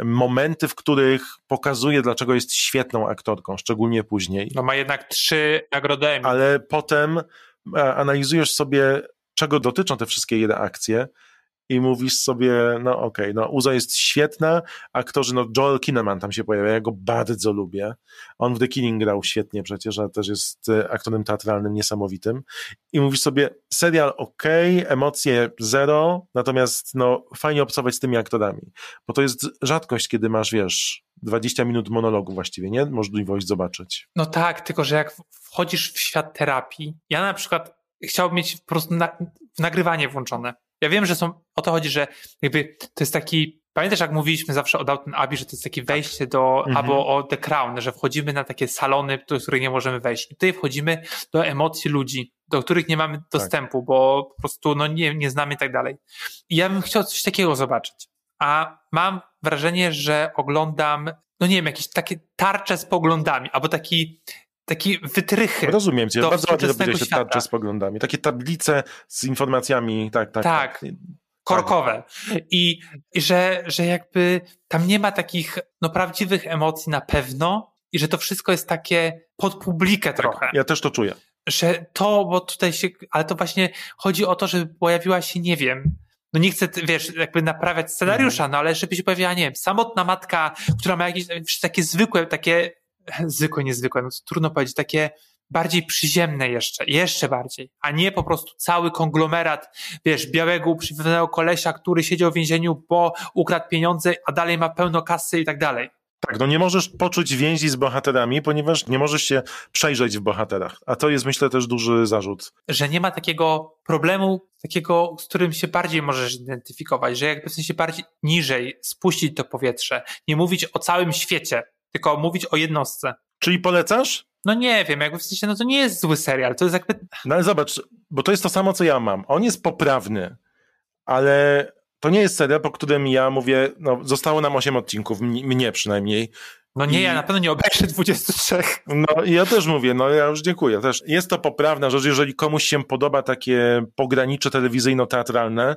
momenty, w których pokazuje, dlaczego jest świetną aktorką, szczególnie później. No ma jednak trzy nagrody Emmy. Ale potem e, analizujesz sobie, czego dotyczą te wszystkie jej reakcje i mówisz sobie, no okej, no Uzo jest świetna, aktorzy, no Joel Kinnaman tam się pojawia, ja go bardzo lubię. On w The Killing grał świetnie przecież, a też jest e, aktorem teatralnym niesamowitym. I mówisz sobie, serial okej, emocje zero, natomiast no fajnie obcować z tymi aktorami, bo to jest rzadkość, kiedy masz, wiesz, 20 minut monologu właściwie, nie? Możliwość zobaczyć. No tak, tylko że jak wchodzisz w świat terapii, ja na przykład chciałbym mieć po prostu na, nagrywanie włączone. Ja wiem, że są, o to chodzi, że jakby to jest taki, pamiętasz jak mówiliśmy zawsze o Downton Abbey, że to jest takie wejście do, Mhm. albo o The Crown, że wchodzimy na takie salony, do których nie możemy wejść. I tutaj wchodzimy do emocji ludzi, do których nie mamy dostępu, bo po prostu no, nie, nie znamy i tak dalej. I ja bym chciał coś takiego zobaczyć. A mam wrażenie, że oglądam, no nie wiem, jakieś takie tarcze z poglądami, albo taki, taki wytrychy. Rozumiem cię, bardzo ładnie się świata. tarcze z poglądami. Takie tablice z informacjami, tak, tak. Tak. korkowe. I, że, że jakby tam nie ma takich no, prawdziwych emocji na pewno i że to wszystko jest takie pod publikę trochę. Ja też to czuję. Że to, bo tutaj się, ale to właśnie chodzi o to, żeby pojawiła się, nie wiem, no nie chcę, wiesz, jakby naprawiać scenariusza, no ale żeby się pojawiła, nie wiem, samotna matka, która ma jakieś takie zwykłe, takie, zwykłe, niezwykłe, no to trudno powiedzieć, takie bardziej przyziemne jeszcze, jeszcze bardziej, a nie po prostu cały konglomerat, wiesz, białego uprzywilejowanego kolesia, który siedział w więzieniu, bo ukradł pieniądze, a dalej ma pełno kasy i tak dalej. Tak, no nie możesz poczuć więzi z bohaterami, ponieważ nie możesz się przejrzeć w bohaterach. A to jest, myślę, też duży zarzut. Że nie ma takiego problemu, takiego, z którym się bardziej możesz identyfikować, że jakby w sensie bardziej niżej spuścić to powietrze, nie mówić o całym świecie, tylko mówić o jednostce. Czyli polecasz? No nie wiem, jakby w sensie, no to nie jest zły serial, to jest jakby... No ale zobacz, bo to jest to samo, co ja mam. On jest poprawny, ale to nie jest serial, po którym ja mówię, no zostało nam 8 odcinków, mnie przynajmniej. No nie, I- ja na pewno nie obejrzę 23. No i ja też mówię, no ja już dziękuję. Też jest to poprawna rzecz, jeżeli komuś się podoba takie pogranicze telewizyjno-teatralne,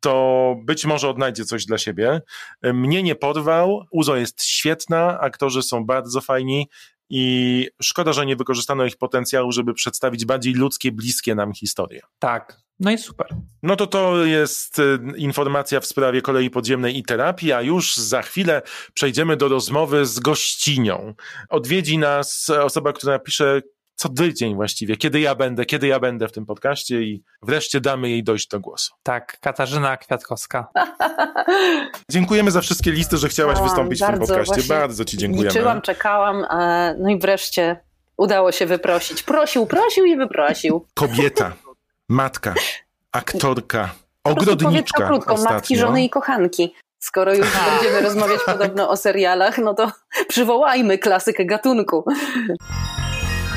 to być może odnajdzie coś dla siebie. Mnie nie porwał, Uzo jest świetna, aktorzy są bardzo fajni i szkoda, że nie wykorzystano ich potencjału, żeby przedstawić bardziej ludzkie, bliskie nam historie. Tak, no i super. No to to jest y, informacja w sprawie kolei podziemnej i terapii, a już za chwilę przejdziemy do rozmowy z gościnią. Odwiedzi nas osoba, która pisze co tydzień właściwie, kiedy ja będę, kiedy ja będę w tym podcaście i wreszcie damy jej dojść do głosu. Tak, Katarzyna Kwiatkowska. Dziękujemy za wszystkie listy, że chciałaś Chciałam, wystąpić w tym bardzo, podcaście. Bardzo ci dziękujemy. Liczyłam, czekałam, no i wreszcie udało się wyprosić. Prosił, prosił i wyprosił. Kobieta, matka, aktorka, ogrodniczka krótko, matki, ostatnio. żony i kochanki. Skoro już będziemy rozmawiać podobno o serialach, no to przywołajmy klasykę gatunku.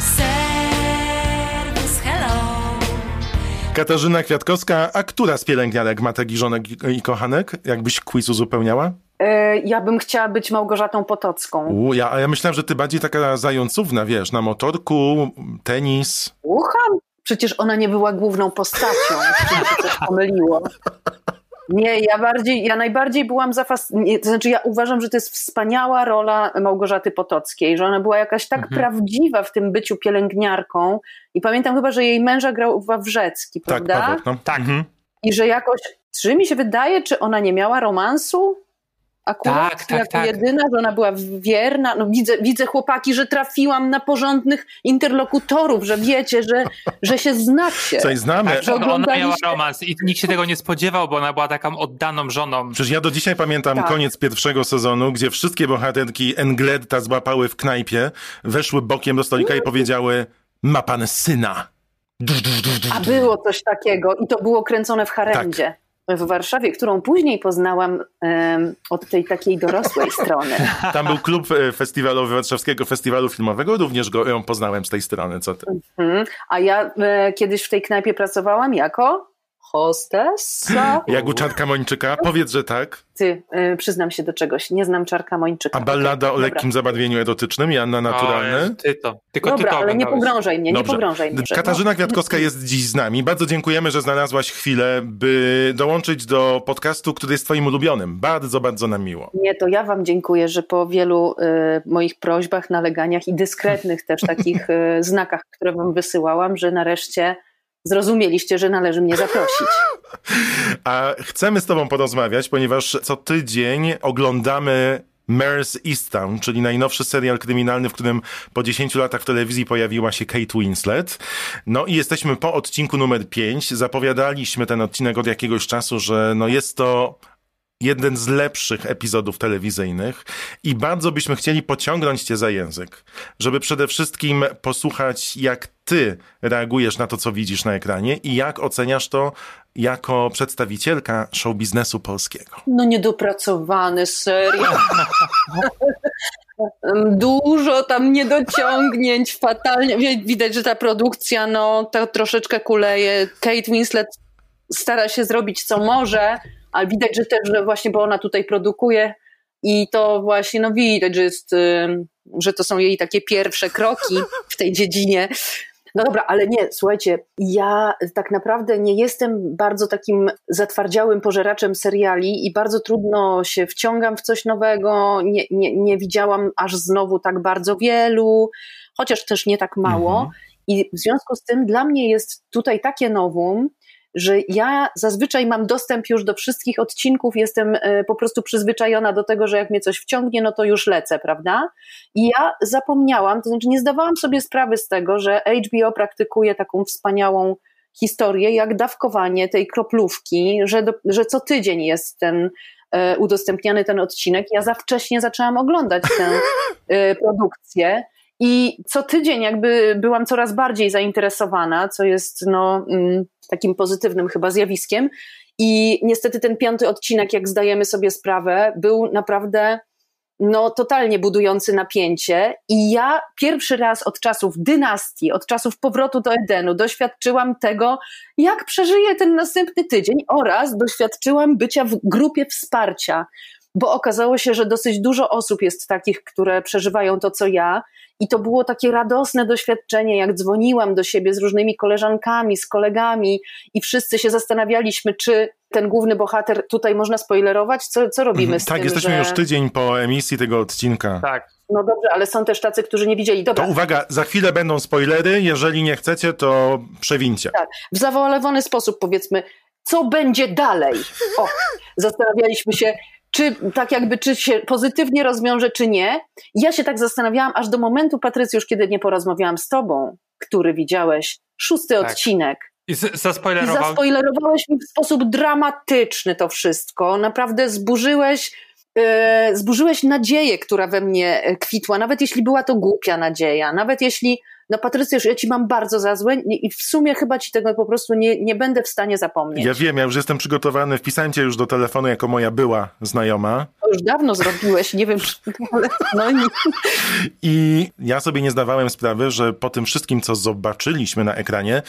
Serwis, hello. Katarzyna Kwiatkowska, a która z pielęgniarek ma takich żonek i kochanek? Jakbyś quiz uzupełniała? E, ja bym chciała być Małgorzatą Potocką. U, ja, a ja myślałem, że ty bardziej taka zającówna, wiesz, na motorku, tenis. Słucham? Przecież ona nie była główną postacią, z czym się coś pomyliło. Nie, ja bardziej, ja najbardziej byłam zafascynowana, to znaczy ja uważam, że to jest wspaniała rola Małgorzaty Potockiej, że ona była jakaś tak Mhm. prawdziwa w tym byciu pielęgniarką i pamiętam chyba, że jej męża grał Wawrzecki, Tak, prawda? Paweł, no. Tak. Mhm. I że jakoś, czy mi się wydaje, czy ona nie miała romansu? Akurat Tak, tak, jako tak. jedyna, że ona była wierna. No widzę, widzę chłopaki, że trafiłam na porządnych interlokutorów, że wiecie, że, że się znacie. Coś znamy. Tak, ona miała romans i nikt się tego nie spodziewał, bo ona była taką oddaną żoną. Przecież ja do dzisiaj pamiętam Tak. koniec pierwszego sezonu, gdzie wszystkie bohaterki Engletta złapały w knajpie, weszły bokiem do stolika i powiedziały ma pan syna. A było coś takiego i to było kręcone w harendzie. W Warszawie, którą później poznałam um, od tej takiej dorosłej strony. Tam był klub e, festiwalowy Warszawskiego Festiwalu Filmowego, również go ją poznałem z tej strony, co ty? Mhm. A ja e, kiedyś w tej knajpie pracowałam jako hostessa. Jak u Czarka Mończyka? Powiedz, że tak. Ty, y, przyznam się do czegoś, nie znam Czarka Mończyka. A ballada okay, o lekkim dobra. zabarwieniu erotycznym, Janna Naturalny? O, ty to. Tylko dobra, ty to ale nie pogrążaj mnie, Dobrze. nie pogrążaj mnie. Katarzyna Kwiatkowska jest dziś z nami. Bardzo dziękujemy, że znalazłaś chwilę, by dołączyć do podcastu, który jest twoim ulubionym. Bardzo, bardzo nam miło. Nie, to ja wam dziękuję, że po wielu y, moich prośbach, naleganiach i dyskretnych też takich y, znakach, które wam wysyłałam, że nareszcie zrozumieliście, że należy mnie zaprosić. A chcemy z tobą porozmawiać, ponieważ co tydzień oglądamy Mare's Easttown, czyli najnowszy serial kryminalny, w którym po 10 latach w telewizji pojawiła się Kate Winslet. No i jesteśmy po odcinku numer 5. Zapowiadaliśmy ten odcinek od jakiegoś czasu, że no jest to jeden z lepszych epizodów telewizyjnych i bardzo byśmy chcieli pociągnąć cię za język, żeby przede wszystkim posłuchać, jak ty reagujesz na to, co widzisz na ekranie i jak oceniasz to jako przedstawicielka show biznesu polskiego. No niedopracowany serial. Dużo tam niedociągnięć, fatalnie. Widać, że ta produkcja, no, to troszeczkę kuleje. Kate Winslet stara się zrobić co może, ale widać, że też, że właśnie, bo ona tutaj produkuje i to właśnie, no widać, że jest, że to są jej takie pierwsze kroki w tej dziedzinie. No dobra, ale nie, słuchajcie, ja tak naprawdę nie jestem bardzo takim zatwardziałym pożeraczem seriali i bardzo trudno się wciągam w coś nowego, nie, nie, nie widziałam aż znowu tak bardzo wielu, chociaż też nie tak mało. Mhm. I w związku z tym dla mnie jest tutaj takie nowum, że ja zazwyczaj mam dostęp już do wszystkich odcinków, jestem po prostu przyzwyczajona do tego, że jak mnie coś wciągnie, no to już lecę, prawda? I ja zapomniałam, to znaczy nie zdawałam sobie sprawy z tego, że HBO praktykuje taką wspaniałą historię, jak dawkowanie tej kroplówki, że, do, że co tydzień jest ten e, udostępniany ten odcinek. Ja za wcześnie zaczęłam oglądać tę e, produkcję. I co tydzień jakby byłam coraz bardziej zainteresowana, co jest no, mm, takim pozytywnym chyba zjawiskiem. I niestety ten piąty odcinek, jak zdajemy sobie sprawę, był naprawdę no, totalnie budujący napięcie. I ja pierwszy raz od czasów dynastii, od czasów powrotu do Edenu, doświadczyłam tego, jak przeżyję ten następny tydzień oraz doświadczyłam bycia w grupie wsparcia bo okazało się, że dosyć dużo osób jest takich, które przeżywają to, co ja. I to było takie radosne doświadczenie, jak dzwoniłam do siebie z różnymi koleżankami, z kolegami, i wszyscy się zastanawialiśmy, czy ten główny bohater tutaj można spoilerować? Co, co robimy z tak, tym? jesteśmy że... już tydzień po emisji tego odcinka. Tak. No dobrze, ale są też tacy, którzy nie widzieli. Dobra. To uwaga, za chwilę będą spoilery. Jeżeli nie chcecie, to przewincie. Tak, w zawalewany sposób powiedzmy, co będzie dalej? O, zastanawialiśmy się, czy tak jakby, czy się pozytywnie rozwiąże, czy nie. Ja się tak zastanawiałam aż do momentu, Patrycjusz, kiedy nie porozmawiałam z tobą, który widziałeś szósty tak. odcinek. I zaspoilerował... I zaspoilerowałeś mi w sposób dramatyczny to wszystko. Naprawdę zburzyłeś, yy, zburzyłeś nadzieję, która we mnie kwitła, nawet jeśli była to głupia nadzieja, nawet jeśli no Patrycjusz, ja ci mam bardzo za złe i w sumie chyba ci tego po prostu nie, nie będę w stanie zapomnieć. Ja wiem, ja już jestem przygotowany, wpisałem cię już do telefonu jako moja była znajoma. To już dawno zrobiłeś, nie wiem, ale no i... I ja sobie nie zdawałem sprawy, że po tym wszystkim, co zobaczyliśmy na ekranie,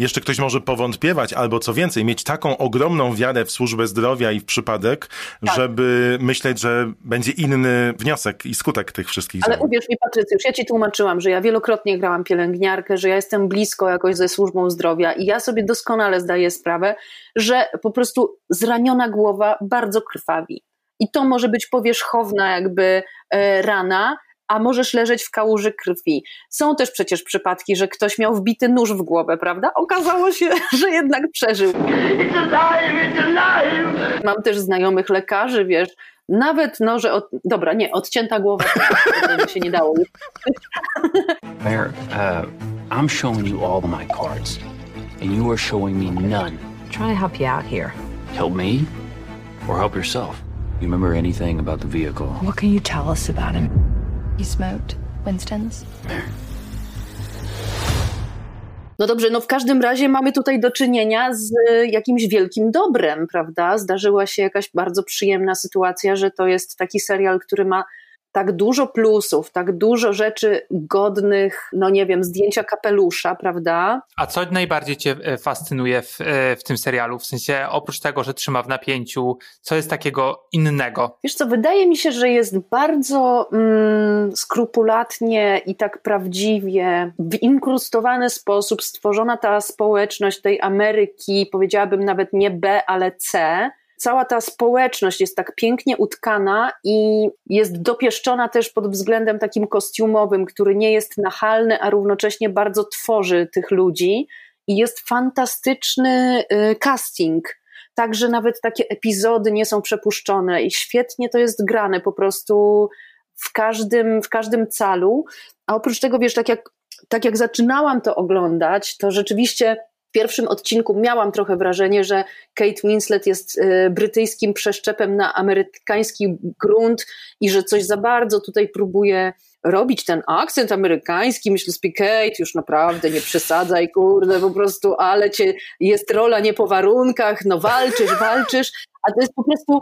jeszcze ktoś może powątpiewać, albo co więcej, mieć taką ogromną wiarę w służbę zdrowia i w przypadek, tak. żeby myśleć, że będzie inny wniosek i skutek tych wszystkich Ale zadań. uwierz mi, Patrycjusz, ja ci tłumaczyłam, że ja wielokrotnie grałam pielęgniarkę, że ja jestem blisko jakoś ze służbą zdrowia i ja sobie doskonale zdaję sprawę, że po prostu zraniona głowa bardzo krwawi. I to może być powierzchowna jakby e, rana, a możesz leżeć w kałuży krwi. Są też przecież przypadki, że ktoś miał wbity nóż w głowę, prawda? Okazało się, że jednak przeżył. It's alive, it's alive. Mam też znajomych lekarzy, wiesz, nawet no, że od... dobra, nie, odcięta głowa to by się nie dało. Mayor, uh, I'm showing you all my cards, and you are showing me none. I'm trying to help you out here. Help me, or help yourself. You remember anything about the vehicle? What can you tell us about him? You smoked Winston's? No dobrze, no w każdym razie mamy tutaj do czynienia z e, jakimś wielkim dobrem, prawda? Zdarzyła się jakaś bardzo przyjemna sytuacja, że to jest taki serial, który ma tak dużo plusów, tak dużo rzeczy godnych, no nie wiem, zdjęcia kapelusza, prawda? A co najbardziej Cię e, fascynuje w, e, w tym serialu? W sensie, oprócz tego, że trzyma w napięciu, co jest takiego innego? Wiesz co, wydaje mi się, że jest bardzo mm, skrupulatnie i tak prawdziwie, w inkrustowany sposób stworzona ta społeczność tej Ameryki, powiedziałabym nawet nie B, ale C, cała ta społeczność jest tak pięknie utkana i jest dopieszczona też pod względem takim kostiumowym, który nie jest nachalny, a równocześnie bardzo tworzy tych ludzi. I jest fantastyczny y, casting. Także nawet takie epizody nie są przepuszczone i świetnie to jest grane po prostu w każdym, w każdym calu. A oprócz tego, wiesz, tak jak, tak jak zaczynałam to oglądać, to rzeczywiście w pierwszym odcinku miałam trochę wrażenie, że Kate Winslet jest y, brytyjskim przeszczepem na amerykański grunt i że coś za bardzo tutaj próbuje robić ten akcent amerykański. Myślę sobie, Kate, już naprawdę nie przesadzaj, kurde, po prostu, ale cię, jest rola nie po warunkach, no walczysz, walczysz, a to jest po prostu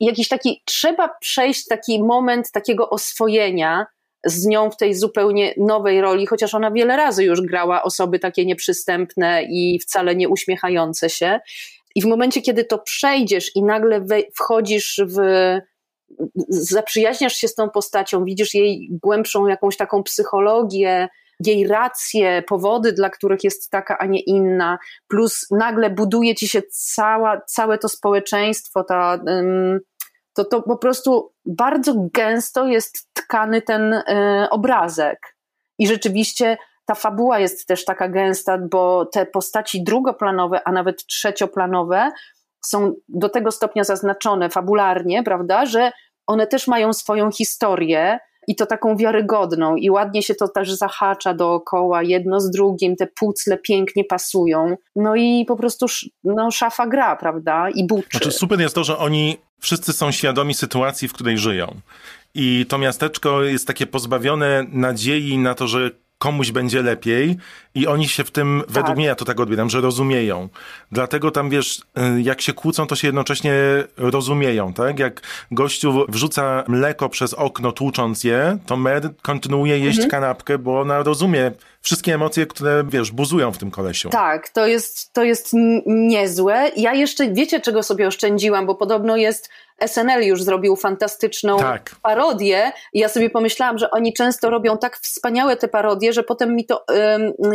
jakiś taki, trzeba przejść taki moment takiego oswojenia, z nią w tej zupełnie nowej roli, chociaż ona wiele razy już grała osoby takie nieprzystępne i wcale nie uśmiechające się. I w momencie, kiedy to przejdziesz i nagle wchodzisz w. zaprzyjaźniasz się z tą postacią, widzisz jej głębszą jakąś taką psychologię, jej racje, powody, dla których jest taka, a nie inna, plus nagle buduje ci się cała, całe to społeczeństwo, ta. To to po prostu bardzo gęsto jest tkany ten y, obrazek. I rzeczywiście ta fabuła jest też taka gęsta, bo te postaci drugoplanowe, a nawet trzecioplanowe są do tego stopnia zaznaczone fabularnie, prawda, że one też mają swoją historię i to taką wiarygodną i ładnie się to też zahacza dookoła, jedno z drugim, te pucle pięknie pasują, no i po prostu no, szafa gra, prawda, i buczy. Znaczy super jest to, że oni wszyscy są świadomi sytuacji, w której żyją. I to miasteczko jest takie pozbawione nadziei na to, że komuś będzie lepiej i oni się w tym, tak. według mnie ja to tak odbieram, że rozumieją. Dlatego tam wiesz, y, jak się kłócą, to się jednocześnie rozumieją, tak? Jak gościu wrzuca mleko przez okno tłucząc je, to Mer kontynuuje jeść mhm. kanapkę, bo ona rozumie wszystkie emocje, które, wiesz, buzują w tym kolesiu. Tak, to jest, to jest niezłe. Ja jeszcze, wiecie czego sobie oszczędziłam, bo podobno jest SNL już zrobił fantastyczną tak. parodię i ja sobie pomyślałam, że oni często robią tak wspaniałe te parodie, że potem mi to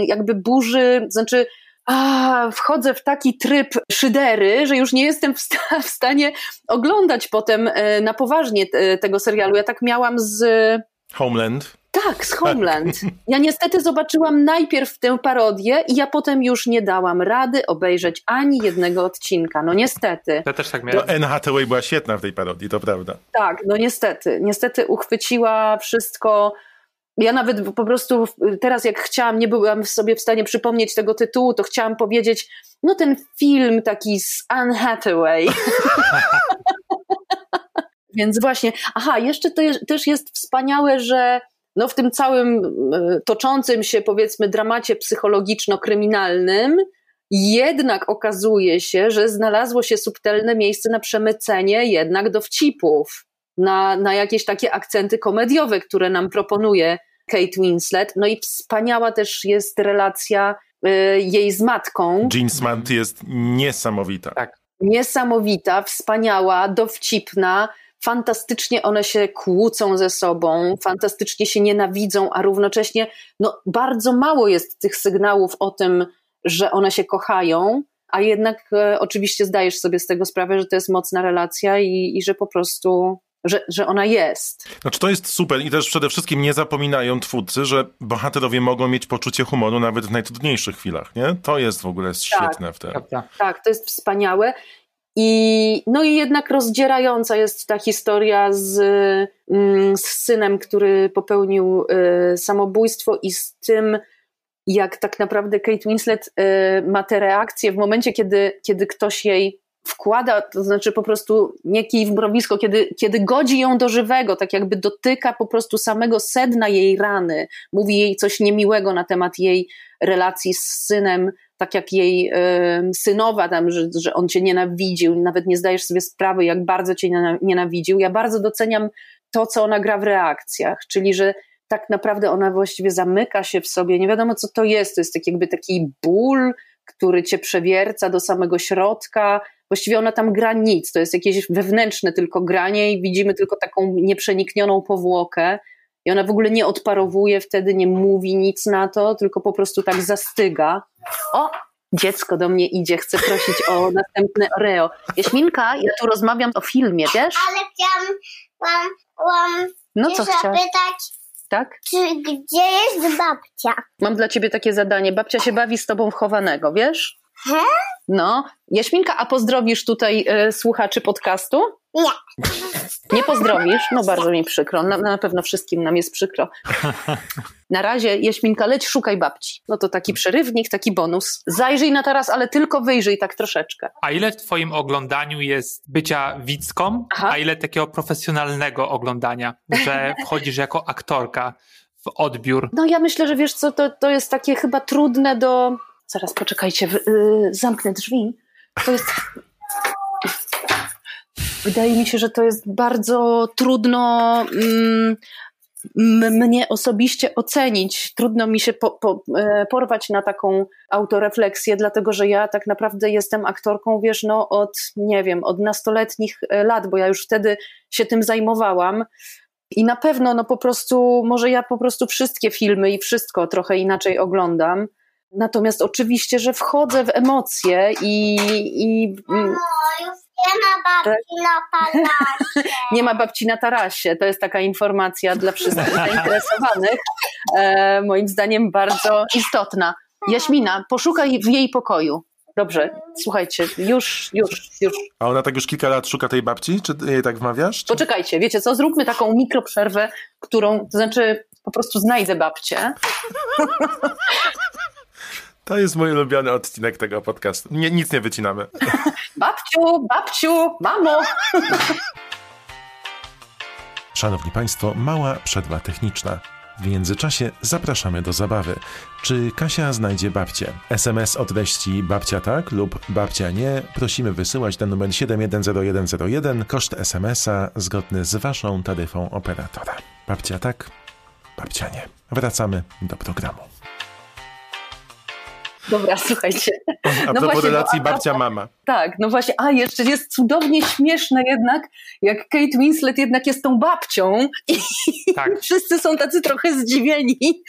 jakby burzy, znaczy a, wchodzę w taki tryb szydery, że już nie jestem w, sta w stanie oglądać potem e, na poważnie te, tego serialu. Ja tak miałam z... Homeland. Tak, z Homeland. Ja niestety zobaczyłam najpierw tę parodię i ja potem już nie dałam rady obejrzeć ani jednego odcinka. No niestety. Ja też tak miałem. To Anne Hathaway była świetna w tej parodii, to prawda. Tak, no niestety. Niestety uchwyciła wszystko. Ja nawet po prostu teraz jak chciałam, nie byłam sobie w stanie przypomnieć tego tytułu, to chciałam powiedzieć, no ten film taki z Anne Hathaway. Więc właśnie, aha, jeszcze to też jest wspaniałe, że no w tym całym e, toczącym się, powiedzmy, dramacie psychologiczno-kryminalnym, jednak okazuje się, że znalazło się subtelne miejsce na przemycenie jednak dowcipów, na, na jakieś takie akcenty komediowe, które nam proponuje Kate Winslet. No i wspaniała też jest relacja y, jej z matką. Jean Smart jest niesamowita. Tak. Niesamowita, wspaniała, dowcipna fantastycznie one się kłócą ze sobą, fantastycznie się nienawidzą, a równocześnie no, bardzo mało jest tych sygnałów o tym, że one się kochają, a jednak e, oczywiście zdajesz sobie z tego sprawę, że to jest mocna relacja i, i że po prostu że, że ona jest. Znaczy to jest super i też przede wszystkim nie zapominają twórcy, że bohaterowie mogą mieć poczucie humoru nawet w najtrudniejszych chwilach, nie? To jest w ogóle tak, świetne w tym. Tak, to jest wspaniałe i, no i jednak rozdzierająca jest ta historia z, mm, z synem, który popełnił y, samobójstwo i z tym, jak tak naprawdę Kate Winslet y, ma te reakcje w momencie, kiedy, kiedy ktoś jej wkłada, to znaczy po prostu nie kij w mrowisko, kiedy, kiedy godzi ją do żywego, tak jakby dotyka po prostu samego sedna jej rany, mówi jej coś niemiłego na temat jej relacji z synem, tak jak jej synowa tam, że, że on cię nienawidził, nawet nie zdajesz sobie sprawy, jak bardzo cię nienawidził. Ja bardzo doceniam to, co ona gra w reakcjach, czyli że tak naprawdę ona właściwie zamyka się w sobie, nie wiadomo co to jest, to jest tak jakby taki ból, który cię przewierca do samego środka, właściwie ona tam gra nic, to jest jakieś wewnętrzne tylko granie i widzimy tylko taką nieprzeniknioną powłokę i ona w ogóle nie odparowuje wtedy, nie mówi nic na to, tylko po prostu tak zastyga. O, dziecko do mnie idzie, chcę prosić o następne Oreo. Jaśminka, ja tu rozmawiam o filmie, wiesz? Ale chciałam łam, łam no co chciałaś? zapytać, tak? Czy gdzie jest babcia? Mam dla ciebie takie zadanie. Babcia się bawi z tobą w chowanego, wiesz? He? No. Jaśminka, a pozdrowisz tutaj y, słuchaczy podcastu? Nie. Nie pozdrowisz? No bardzo mi przykro. Na, na pewno wszystkim nam jest przykro. Na razie, Jaśminka, leć szukaj babci. No to taki przerywnik, taki bonus. Zajrzyj na teraz, ale tylko wyjrzyj tak troszeczkę. A ile w twoim oglądaniu jest bycia widzką, Aha. a ile takiego profesjonalnego oglądania, że wchodzisz jako aktorka w odbiór? No ja myślę, że wiesz co, to, to jest takie chyba trudne do... Zaraz poczekajcie, yy, zamknę drzwi. To jest Wydaje mi się, że to jest bardzo trudno mm, mnie osobiście ocenić. Trudno mi się po, po, e, porwać na taką autorefleksję, dlatego że ja tak naprawdę jestem aktorką, wiesz, no od, nie wiem, od nastoletnich e, lat, bo ja już wtedy się tym zajmowałam. I na pewno, no po prostu, może ja po prostu wszystkie filmy i wszystko trochę inaczej oglądam. Natomiast oczywiście, że wchodzę w emocje i. i już nie ma babci na tarasie. nie ma babci na tarasie. To jest taka informacja dla wszystkich zainteresowanych. E, moim zdaniem bardzo istotna. Jaśmina, poszukaj w jej pokoju. Dobrze, słuchajcie, już, już, już. A ona tak już kilka lat szuka tej babci? Czy jej tak wmawiasz? Czy... Poczekajcie, wiecie co, zróbmy taką mikroprzerwę, którą, to znaczy po prostu znajdę babcię. To jest mój ulubiony odcinek tego podcastu. Nie, nic nie wycinamy. Babciu, babciu, mamo. Szanowni Państwo, mała przerwa techniczna. W międzyczasie zapraszamy do zabawy. Czy Kasia znajdzie babcię? SMS o treści babcia tak lub babcia nie prosimy wysyłać na numer 710101 koszt SMS-a zgodny z Waszą taryfą operatora. Babcia tak, babcia nie. Wracamy do programu. Dobra, słuchajcie. A no propos właśnie, relacji babcia-mama. Tak, no właśnie, a jeszcze jest cudownie śmieszne jednak, jak Kate Winslet jednak jest tą babcią i tak. wszyscy są tacy trochę zdziwieni,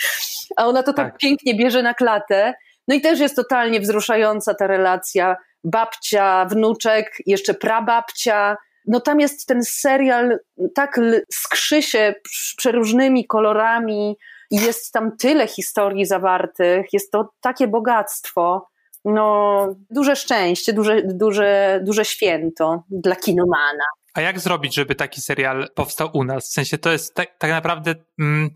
a ona to tak. tak pięknie bierze na klatę. No i też jest totalnie wzruszająca ta relacja babcia, wnuczek, jeszcze prababcia. No tam jest ten serial tak skrzy się przeróżnymi kolorami, i jest tam tyle historii zawartych, jest to takie bogactwo. No, duże szczęście, duże, duże, duże święto dla kinomana. A jak zrobić, żeby taki serial powstał u nas? W sensie to jest tak, tak naprawdę, mm,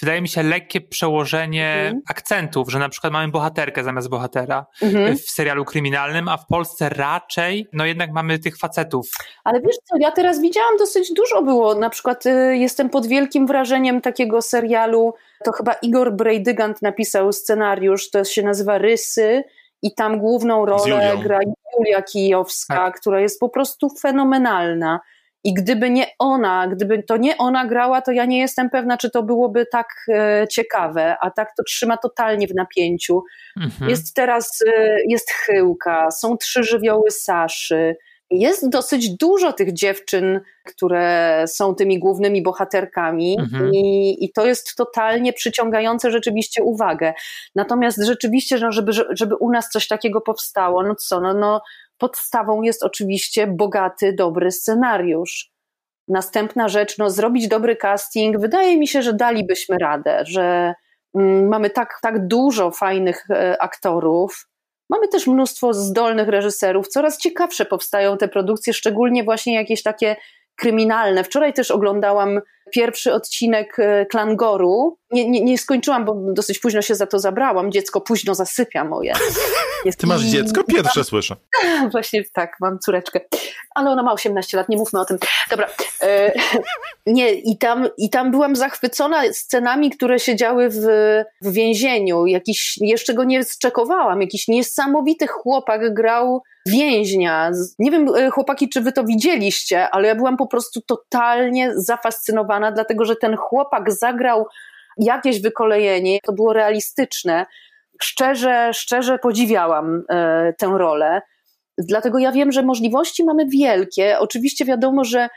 wydaje mi się, lekkie przełożenie mhm. akcentów, że na przykład mamy bohaterkę zamiast bohatera mhm. w serialu kryminalnym, a w Polsce raczej, no jednak mamy tych facetów. Ale wiesz co, ja teraz widziałam dosyć dużo było. Na przykład y, jestem pod wielkim wrażeniem takiego serialu, to chyba Igor Brejdygant napisał scenariusz, to się nazywa Rysy i tam główną rolę gra Julia Kijowska, tak. która jest po prostu fenomenalna. I gdyby nie ona, gdyby to nie ona grała, to ja nie jestem pewna, czy to byłoby tak e, ciekawe, a tak to trzyma totalnie w napięciu. Mhm. Jest teraz, e, jest Chyłka, są trzy żywioły Saszy, jest dosyć dużo tych dziewczyn, które są tymi głównymi bohaterkami, mhm. i, i to jest totalnie przyciągające rzeczywiście uwagę. Natomiast rzeczywiście, no, żeby, żeby u nas coś takiego powstało, no co, no, no podstawą jest oczywiście bogaty, dobry scenariusz. Następna rzecz, no zrobić dobry casting. Wydaje mi się, że dalibyśmy radę, że mm, mamy tak, tak dużo fajnych e, aktorów, Mamy też mnóstwo zdolnych reżyserów, coraz ciekawsze powstają te produkcje, szczególnie właśnie jakieś takie kryminalne. Wczoraj też oglądałam pierwszy odcinek e, Klangoru. Nie, nie, nie skończyłam, bo dosyć późno się za to zabrałam. Dziecko późno zasypia moje. Jest Ty masz dziecko? Pierwsze słyszę. Właśnie tak, mam córeczkę. Ale ona ma 18 lat, nie mówmy o tym. Dobra. E, nie, i tam, i tam byłam zachwycona scenami, które się działy w, w więzieniu. Jakiś, jeszcze go nie zczekowałam. Jakiś niesamowity chłopak grał więźnia. Nie wiem, e, chłopaki, czy wy to widzieliście, ale ja byłam po prostu totalnie zafascynowana, dlatego że ten chłopak zagrał jakieś wykolejenie, to było realistyczne. Szczerze, szczerze podziwiałam e, tę rolę. Dlatego ja wiem, że możliwości mamy wielkie. Oczywiście wiadomo, że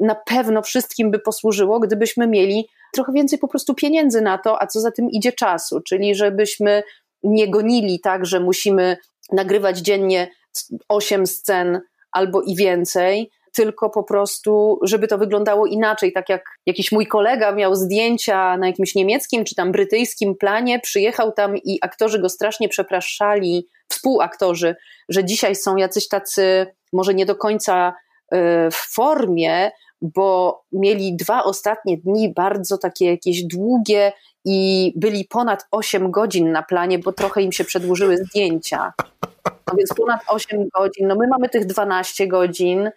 na pewno wszystkim by posłużyło, gdybyśmy mieli trochę więcej po prostu pieniędzy na to, a co za tym idzie czasu, czyli żebyśmy nie gonili tak, że musimy nagrywać dziennie osiem scen albo i więcej, tylko po prostu, żeby to wyglądało inaczej. Tak jak jakiś mój kolega miał zdjęcia na jakimś niemieckim czy tam brytyjskim planie, przyjechał tam i aktorzy go strasznie przepraszali, współaktorzy, że dzisiaj są jacyś tacy, może nie do końca y, w formie, bo mieli dwa ostatnie dni bardzo takie jakieś długie i byli ponad 8 godzin na planie, bo trochę im się przedłużyły zdjęcia. No więc ponad 8 godzin. No my mamy tych 12 godzin,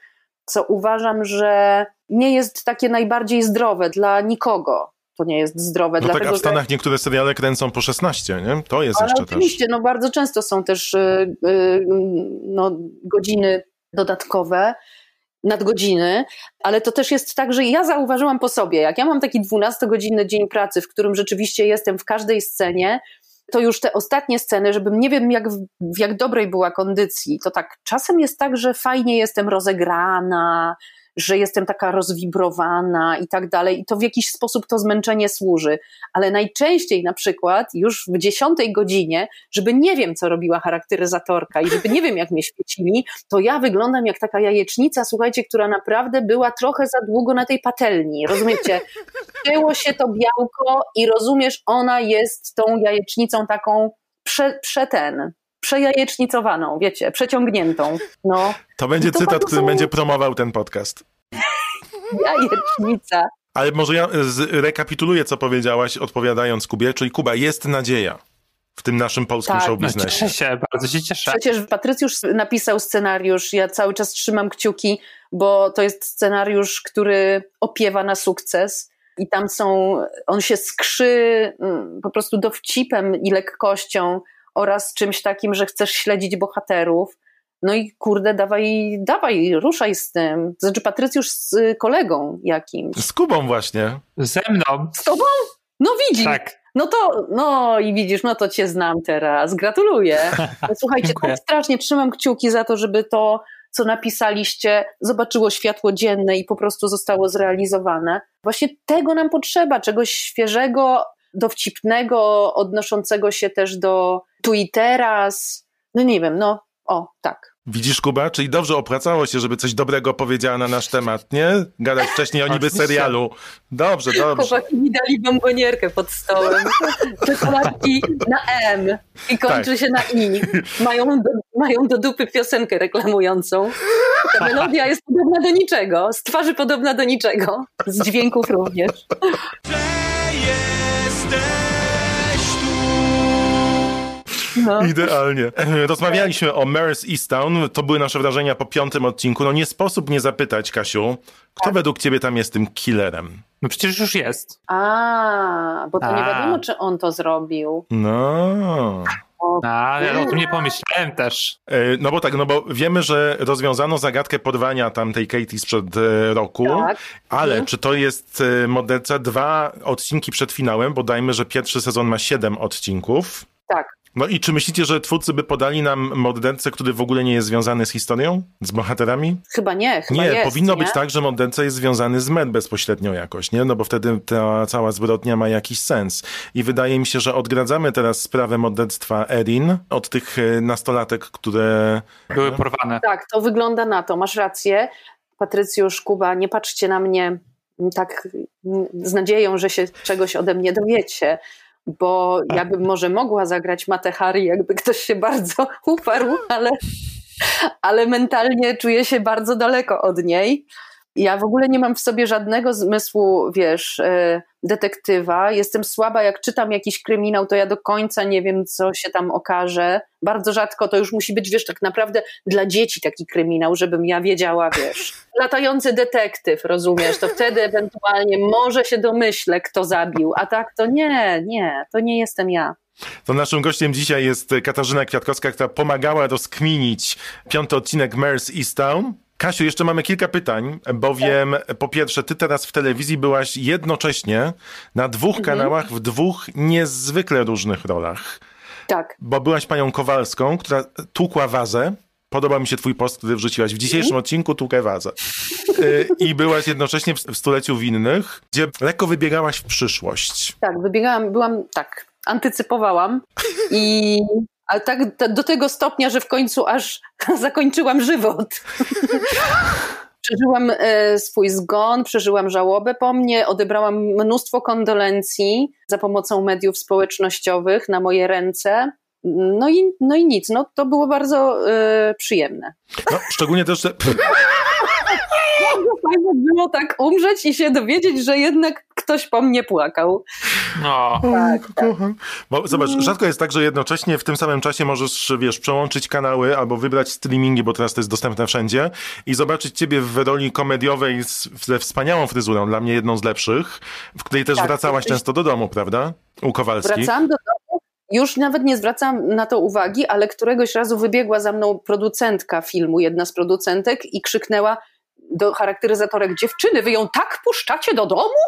co uważam, że nie jest takie najbardziej zdrowe dla nikogo. To nie jest zdrowe. No dlatego, tak, a w Stanach że... niektóre seriale kręcą po 16, nie? To jest Ale jeszcze oczywiście, też. no bardzo często są też yy, yy, no, godziny dodatkowe nadgodziny, ale to też jest tak, że ja zauważyłam po sobie, jak ja mam taki 12-godzinny dzień pracy, w którym rzeczywiście jestem w każdej scenie, to już te ostatnie sceny, żebym nie wiem, jak, w jak dobrej była kondycji, to tak czasem jest tak, że fajnie jestem rozegrana, że jestem taka rozwibrowana i tak dalej, i to w jakiś sposób to zmęczenie służy. Ale najczęściej na przykład już w dziesiątej godzinie, żeby nie wiem, co robiła charakteryzatorka i żeby nie wiem, jak mnie świecili, to ja wyglądam jak taka jajecznica, słuchajcie, która naprawdę była trochę za długo na tej patelni. Rozumiecie? Wcięło się to białko i rozumiesz, ona jest tą jajecznicą taką prze, przeten, przejajecznicowaną, wiecie, przeciągniętą. No. To będzie to cytat, który są... będzie promował ten podcast. Jajecznica. Ale może ja rekapituluję, co powiedziałaś, odpowiadając Kubie, czyli Kuba, jest nadzieja w tym naszym polskim tak, show biznesie. Cieszę się, bardzo się cieszę. Przecież Patrycjusz napisał scenariusz, ja cały czas trzymam kciuki, bo to jest scenariusz, który opiewa na sukces i tam są, on się skrzy mm, po prostu dowcipem i lekkością, oraz czymś takim, że chcesz śledzić bohaterów. No i kurde, dawaj, dawaj, ruszaj z tym. Znaczy Patrycjusz z kolegą jakimś. Z Kubą właśnie. Ze mną. Z tobą? No widzisz. Tak. No to, no i widzisz, no to cię znam teraz. Gratuluję. Słuchajcie, tak strasznie trzymam kciuki za to, żeby to, co napisaliście, zobaczyło światło dzienne i po prostu zostało zrealizowane. Właśnie tego nam potrzeba, czegoś świeżego, dowcipnego, odnoszącego się też do tu i teraz. No nie wiem, no o, tak. Widzisz, Kuba, czyli dobrze opłacało się, żeby coś dobrego powiedziała na nasz temat, nie? Gadać wcześniej o niby serialu. Dobrze, dobrze. Chłopaki mi dali bombonierkę pod stołem. Czekoladki na M i kończy tak. się na I. Mają do, mają do dupy piosenkę reklamującą. Ta melodia jest podobna do niczego, z twarzy podobna do niczego, z dźwięków również. No. Idealnie. Rozmawialiśmy o Maris Easttown. To były nasze wrażenia po piątym odcinku. No nie sposób nie zapytać, Kasiu, kto tak. według ciebie tam jest tym killerem? No przecież już jest. A, bo to A. nie wiadomo, czy on to zrobił. No. A, ja o tym nie pomyślałem też. E, no bo tak, no bo wiemy, że rozwiązano zagadkę porwania tamtej Katie sprzed e, roku, tak. ale mhm. czy to jest e, modelce dwa odcinki przed finałem, bo dajmy, że pierwszy sezon ma siedem odcinków. Tak. No i czy myślicie, że twórcy by podali nam mordercę, który w ogóle nie jest związany z historią? Z bohaterami? Chyba nie, chyba Nie, jest, powinno nie? być tak, że morderca jest związany z Med bezpośrednio jakoś, nie? No bo wtedy ta cała zbrodnia ma jakiś sens. I wydaje mi się, że odgradzamy teraz sprawę morderstwa Erin od tych e, nastolatek, które... Były porwane. Tak, to wygląda na to, masz rację. Patrycjusz, Kuba, nie patrzcie na mnie tak z nadzieją, że się czegoś ode mnie dowiecie bo ja bym może mogła zagrać Matę Hari, jakby ktoś się bardzo uparł, ale, ale mentalnie czuję się bardzo daleko od niej. Ja w ogóle nie mam w sobie żadnego zmysłu, wiesz, e, detektywa. Jestem słaba, jak czytam jakiś kryminał, to ja do końca nie wiem, co się tam okaże. Bardzo rzadko to już musi być, wiesz, tak naprawdę dla dzieci taki kryminał, żebym ja wiedziała, wiesz. Latający detektyw, rozumiesz? To wtedy ewentualnie może się domyślę, kto zabił, a tak to nie, nie, to nie jestem ja. To naszym gościem dzisiaj jest Katarzyna Kwiatkowska, która pomagała rozkminić piąty odcinek Mare's Easttown. Kasiu, jeszcze mamy kilka pytań, bowiem po pierwsze, ty teraz w telewizji byłaś jednocześnie na dwóch Mhm. kanałach w dwóch niezwykle różnych rolach. Tak. Bo byłaś panią Kowalską, która tłukła wazę. Podoba mi się twój post, który wrzuciłaś w dzisiejszym Mhm. odcinku Tłukę wazę. Y, I byłaś jednocześnie w stuleciu winnych, gdzie lekko wybiegałaś w przyszłość. Tak, wybiegałam, byłam, tak, antycypowałam i ale tak do tego stopnia, że w końcu aż zakończyłam żywot. Przeżyłam e, swój zgon, przeżyłam żałobę po mnie, odebrałam mnóstwo kondolencji za pomocą mediów społecznościowych na moje ręce. No i, no i nic, no to było bardzo e, przyjemne. No, szczególnie też. Bardzo fajnie było tak umrzeć i się dowiedzieć, że jednak ktoś po mnie płakał. No. Tak, Kocham. Bo zobacz, rzadko jest tak, że jednocześnie w tym samym czasie możesz, wiesz, przełączyć kanały albo wybrać streamingi, bo teraz to jest dostępne wszędzie i zobaczyć ciebie w roli komediowej z, ze wspaniałą fryzurą, dla mnie jedną z lepszych, w której też Tak, wracałaś jesteś- często do domu, prawda? U Kowalskich. Wracałam do domu, już nawet nie zwracam na to uwagi, ale któregoś razu wybiegła za mną producentka filmu, jedna z producentek i krzyknęła do charakteryzatorek, dziewczyny, wy ją tak puszczacie do domu?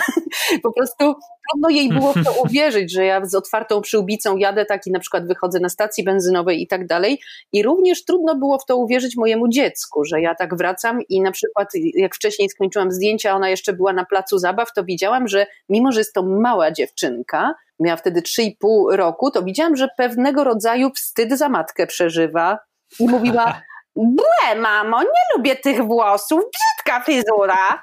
po prostu trudno jej było w to uwierzyć, że ja z otwartą przyłbicą jadę tak i na przykład wychodzę na stacji benzynowej i tak dalej. I również trudno było w to uwierzyć mojemu dziecku, że ja tak wracam i na przykład jak wcześniej skończyłam zdjęcia, ona jeszcze była na placu zabaw, to widziałam, że mimo, że jest to mała dziewczynka, miała wtedy 3,5 roku, to widziałam, że pewnego rodzaju wstyd za matkę przeżywa i mówiła Błe, mamo, nie lubię tych włosów, brzydka fryzura.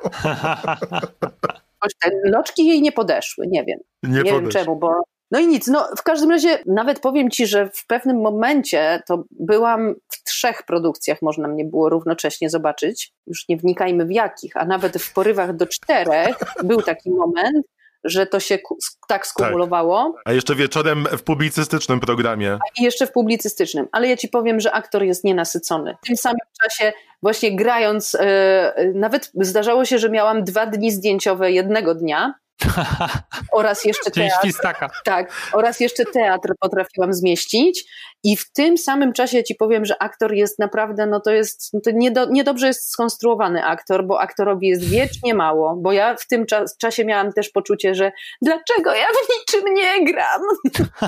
Loczki jej nie podeszły, nie wiem. Nie wiem podeszły. czemu, bo... No i nic, no w każdym razie nawet powiem Ci, że w pewnym momencie to byłam w trzech produkcjach, można mnie było równocześnie zobaczyć, już nie wnikajmy w jakich, a nawet w porywach do czterech był taki moment, że to się ku- tak skumulowało. A jeszcze wieczorem w publicystycznym programie. I jeszcze w publicystycznym. Ale ja ci powiem, że aktor jest nienasycony. W tym samym czasie, właśnie grając, e, nawet zdarzało się, że miałam dwa dni zdjęciowe jednego dnia. oraz jeszcze teatr. świstaka. Tak, oraz jeszcze teatr potrafiłam zmieścić. I w tym samym czasie ci powiem, że aktor jest naprawdę, no to jest, no to niedo, niedobrze jest skonstruowany aktor, bo aktorowi jest wiecznie mało, bo ja w tym czas, czasie miałam też poczucie, że dlaczego ja w niczym nie gram?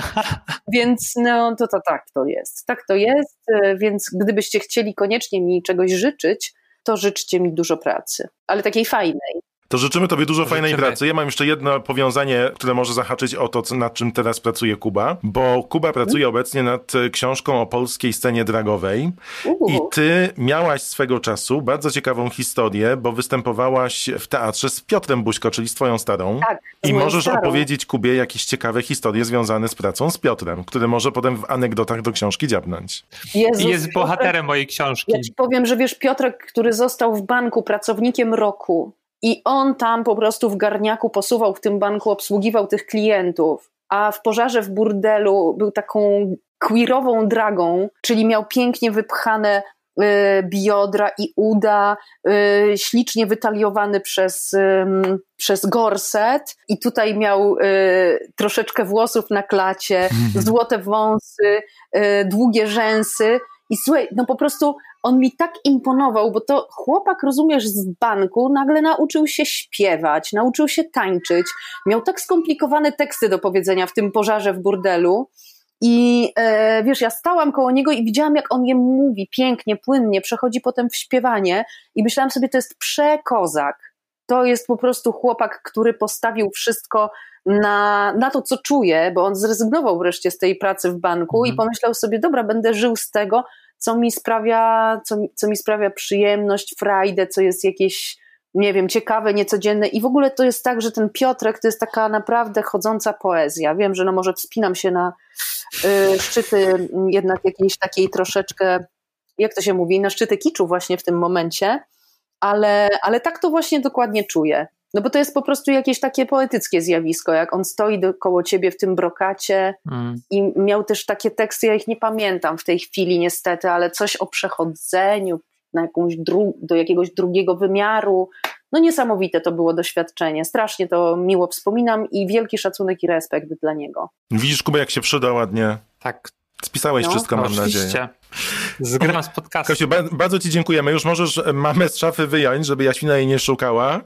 więc no to, to tak to jest. Tak to jest, e, więc gdybyście chcieli koniecznie mi czegoś życzyć, to życzcie mi dużo pracy, ale takiej fajnej. To życzymy Tobie dużo fajnej Życzymy. pracy. Ja mam jeszcze jedno powiązanie, które może zahaczyć o to, nad czym teraz pracuje Kuba, bo Kuba pracuje obecnie nad e, książką o polskiej scenie dragowej i Ty miałaś swego czasu bardzo ciekawą historię, bo występowałaś w teatrze z Piotrem Buźko, czyli z Twoją starą. Tak, I możesz starą. opowiedzieć Kubie jakieś ciekawe historie związane z pracą z Piotrem, które może potem w anegdotach do książki dziabnąć. Jezus, I jest Piotrek- bohaterem mojej książki. Ja ci powiem, że wiesz, Piotrek, który został w banku pracownikiem roku i on tam po prostu w garniaku posuwał w tym banku, obsługiwał tych klientów, a w pożarze w burdelu był taką queerową dragą, czyli miał pięknie wypchane y, biodra i uda, y, ślicznie wytaliowany przez, przez gorset. I tutaj miał y, troszeczkę włosów na klacie, złote wąsy, długie rzęsy. I słuchaj, no po prostu on mi tak imponował, bo to chłopak, rozumiesz, z banku nagle nauczył się śpiewać, nauczył się tańczyć, miał tak skomplikowane teksty do powiedzenia w tym pożarze w burdelu. I e, wiesz, ja stałam koło niego i widziałam, jak on je mówi pięknie, płynnie, przechodzi potem w śpiewanie, i myślałam sobie, to jest przekozak. To jest po prostu chłopak, który postawił wszystko na, na to, co czuje, bo on zrezygnował wreszcie z tej pracy w banku i pomyślał sobie, dobra, będę żył z tego, co mi sprawia, co, co mi sprawia przyjemność, frajdę, co jest jakieś, nie wiem, ciekawe, niecodzienne. I w ogóle to jest tak, że ten Piotrek to jest taka naprawdę chodząca poezja. Wiem, że no może wspinam się na y, szczyty mm, jednak jakiejś takiej troszeczkę, jak to się mówi, na szczyty kiczu właśnie w tym momencie, ale, ale tak to właśnie dokładnie czuję. No bo to jest po prostu jakieś takie poetyckie zjawisko, jak on stoi do, koło ciebie w tym brokacie Mm. i miał też takie teksty, ja ich nie pamiętam w tej chwili niestety, ale coś o przechodzeniu na jakąś dru- do jakiegoś drugiego wymiaru. No niesamowite to było doświadczenie, strasznie to miło wspominam i wielki szacunek i respekt dla niego. Widzisz, Kuba, jak się przyda ładnie. Tak. Spisałeś No, wszystko, mam Oczywiście. nadzieję. Zgram z podcastu. Kasiu, ba- bardzo ci dziękujemy. Już możesz mamę z szafy wyjąć, żeby Jaśmina jej nie szukała.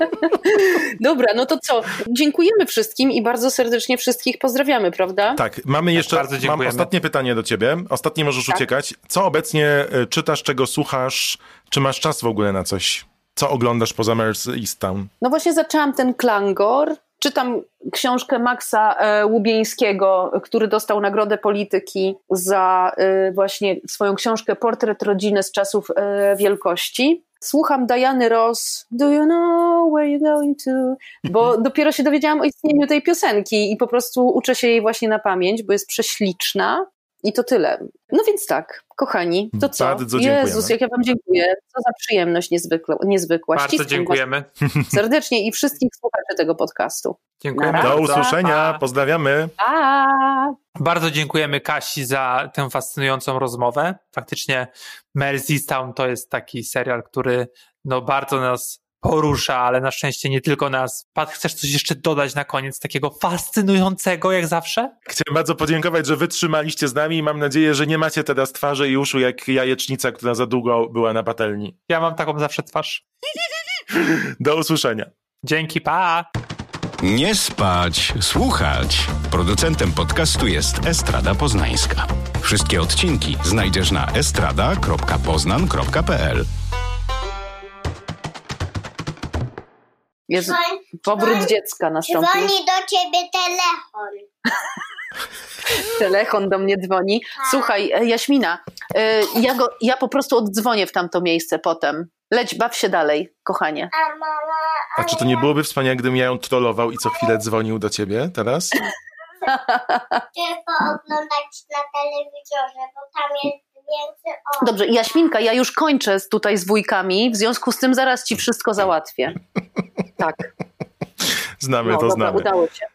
Dobra, no to co? Dziękujemy wszystkim i bardzo serdecznie wszystkich pozdrawiamy, prawda? Tak, mamy jeszcze, bardzo mam ostatnie pytanie do ciebie. Ostatnie możesz Tak. uciekać. Co obecnie y, czytasz, czego słuchasz? Czy masz czas w ogóle na coś? Co oglądasz poza Easttown? No właśnie zaczęłam ten klangor. Czytam książkę Maxa e, Łubieńskiego, który dostał Nagrodę Polityki za e, właśnie swoją książkę Portret rodziny z czasów e, wielkości. Słucham Diany Ross, Do you know where you're going to? Bo dopiero się dowiedziałam o istnieniu tej piosenki i po prostu uczę się jej właśnie na pamięć, bo jest prześliczna. I to tyle. No więc tak, kochani, to co? Bardzo dziękujemy. Jezus, jak ja wam dziękuję. Co za przyjemność niezwykła. niezwykła. Bardzo Ściskam dziękujemy. serdecznie i wszystkich słuchaczy tego podcastu. Dziękujemy Do usłyszenia, Pa. pozdrawiamy. Pa! Bardzo dziękujemy Kasi za tę fascynującą rozmowę. Faktycznie Merseystone to jest taki serial, który no bardzo nas porusza, ale na szczęście nie tylko nas. Pat, chcesz coś jeszcze dodać na koniec takiego fascynującego jak zawsze? Chciałem bardzo podziękować, że wytrzymaliście z nami i mam nadzieję, że nie macie teraz twarzy i uszu jak jajecznica, która za długo była na patelni. Ja mam taką zawsze twarz. Do usłyszenia. Dzięki, pa! Nie spać, słuchać. Producentem podcastu jest Estrada Poznańska. Wszystkie odcinki znajdziesz na estrada.poznan.pl. Dzwoń- powrót dziecka nastąpił. Dzwoni do ciebie telefon. Telefon do mnie dzwoni. Słuchaj, e, Jaśmina, e, ja, go, ja po prostu oddzwonię w tamto miejsce potem. Leć, baw się dalej, kochanie. A mama, A czy to nie byłoby wspaniałe, gdybym ja ją trollował i co chwilę dzwonił do ciebie teraz? tylko oglądać na telewizorze, bo tam jest więcej. Dobrze, Jaśminka, ja już kończę z- tutaj z wujkami, w związku z tym zaraz ci wszystko załatwię. Tak, Znamy no to, dobra, znamy. udało się.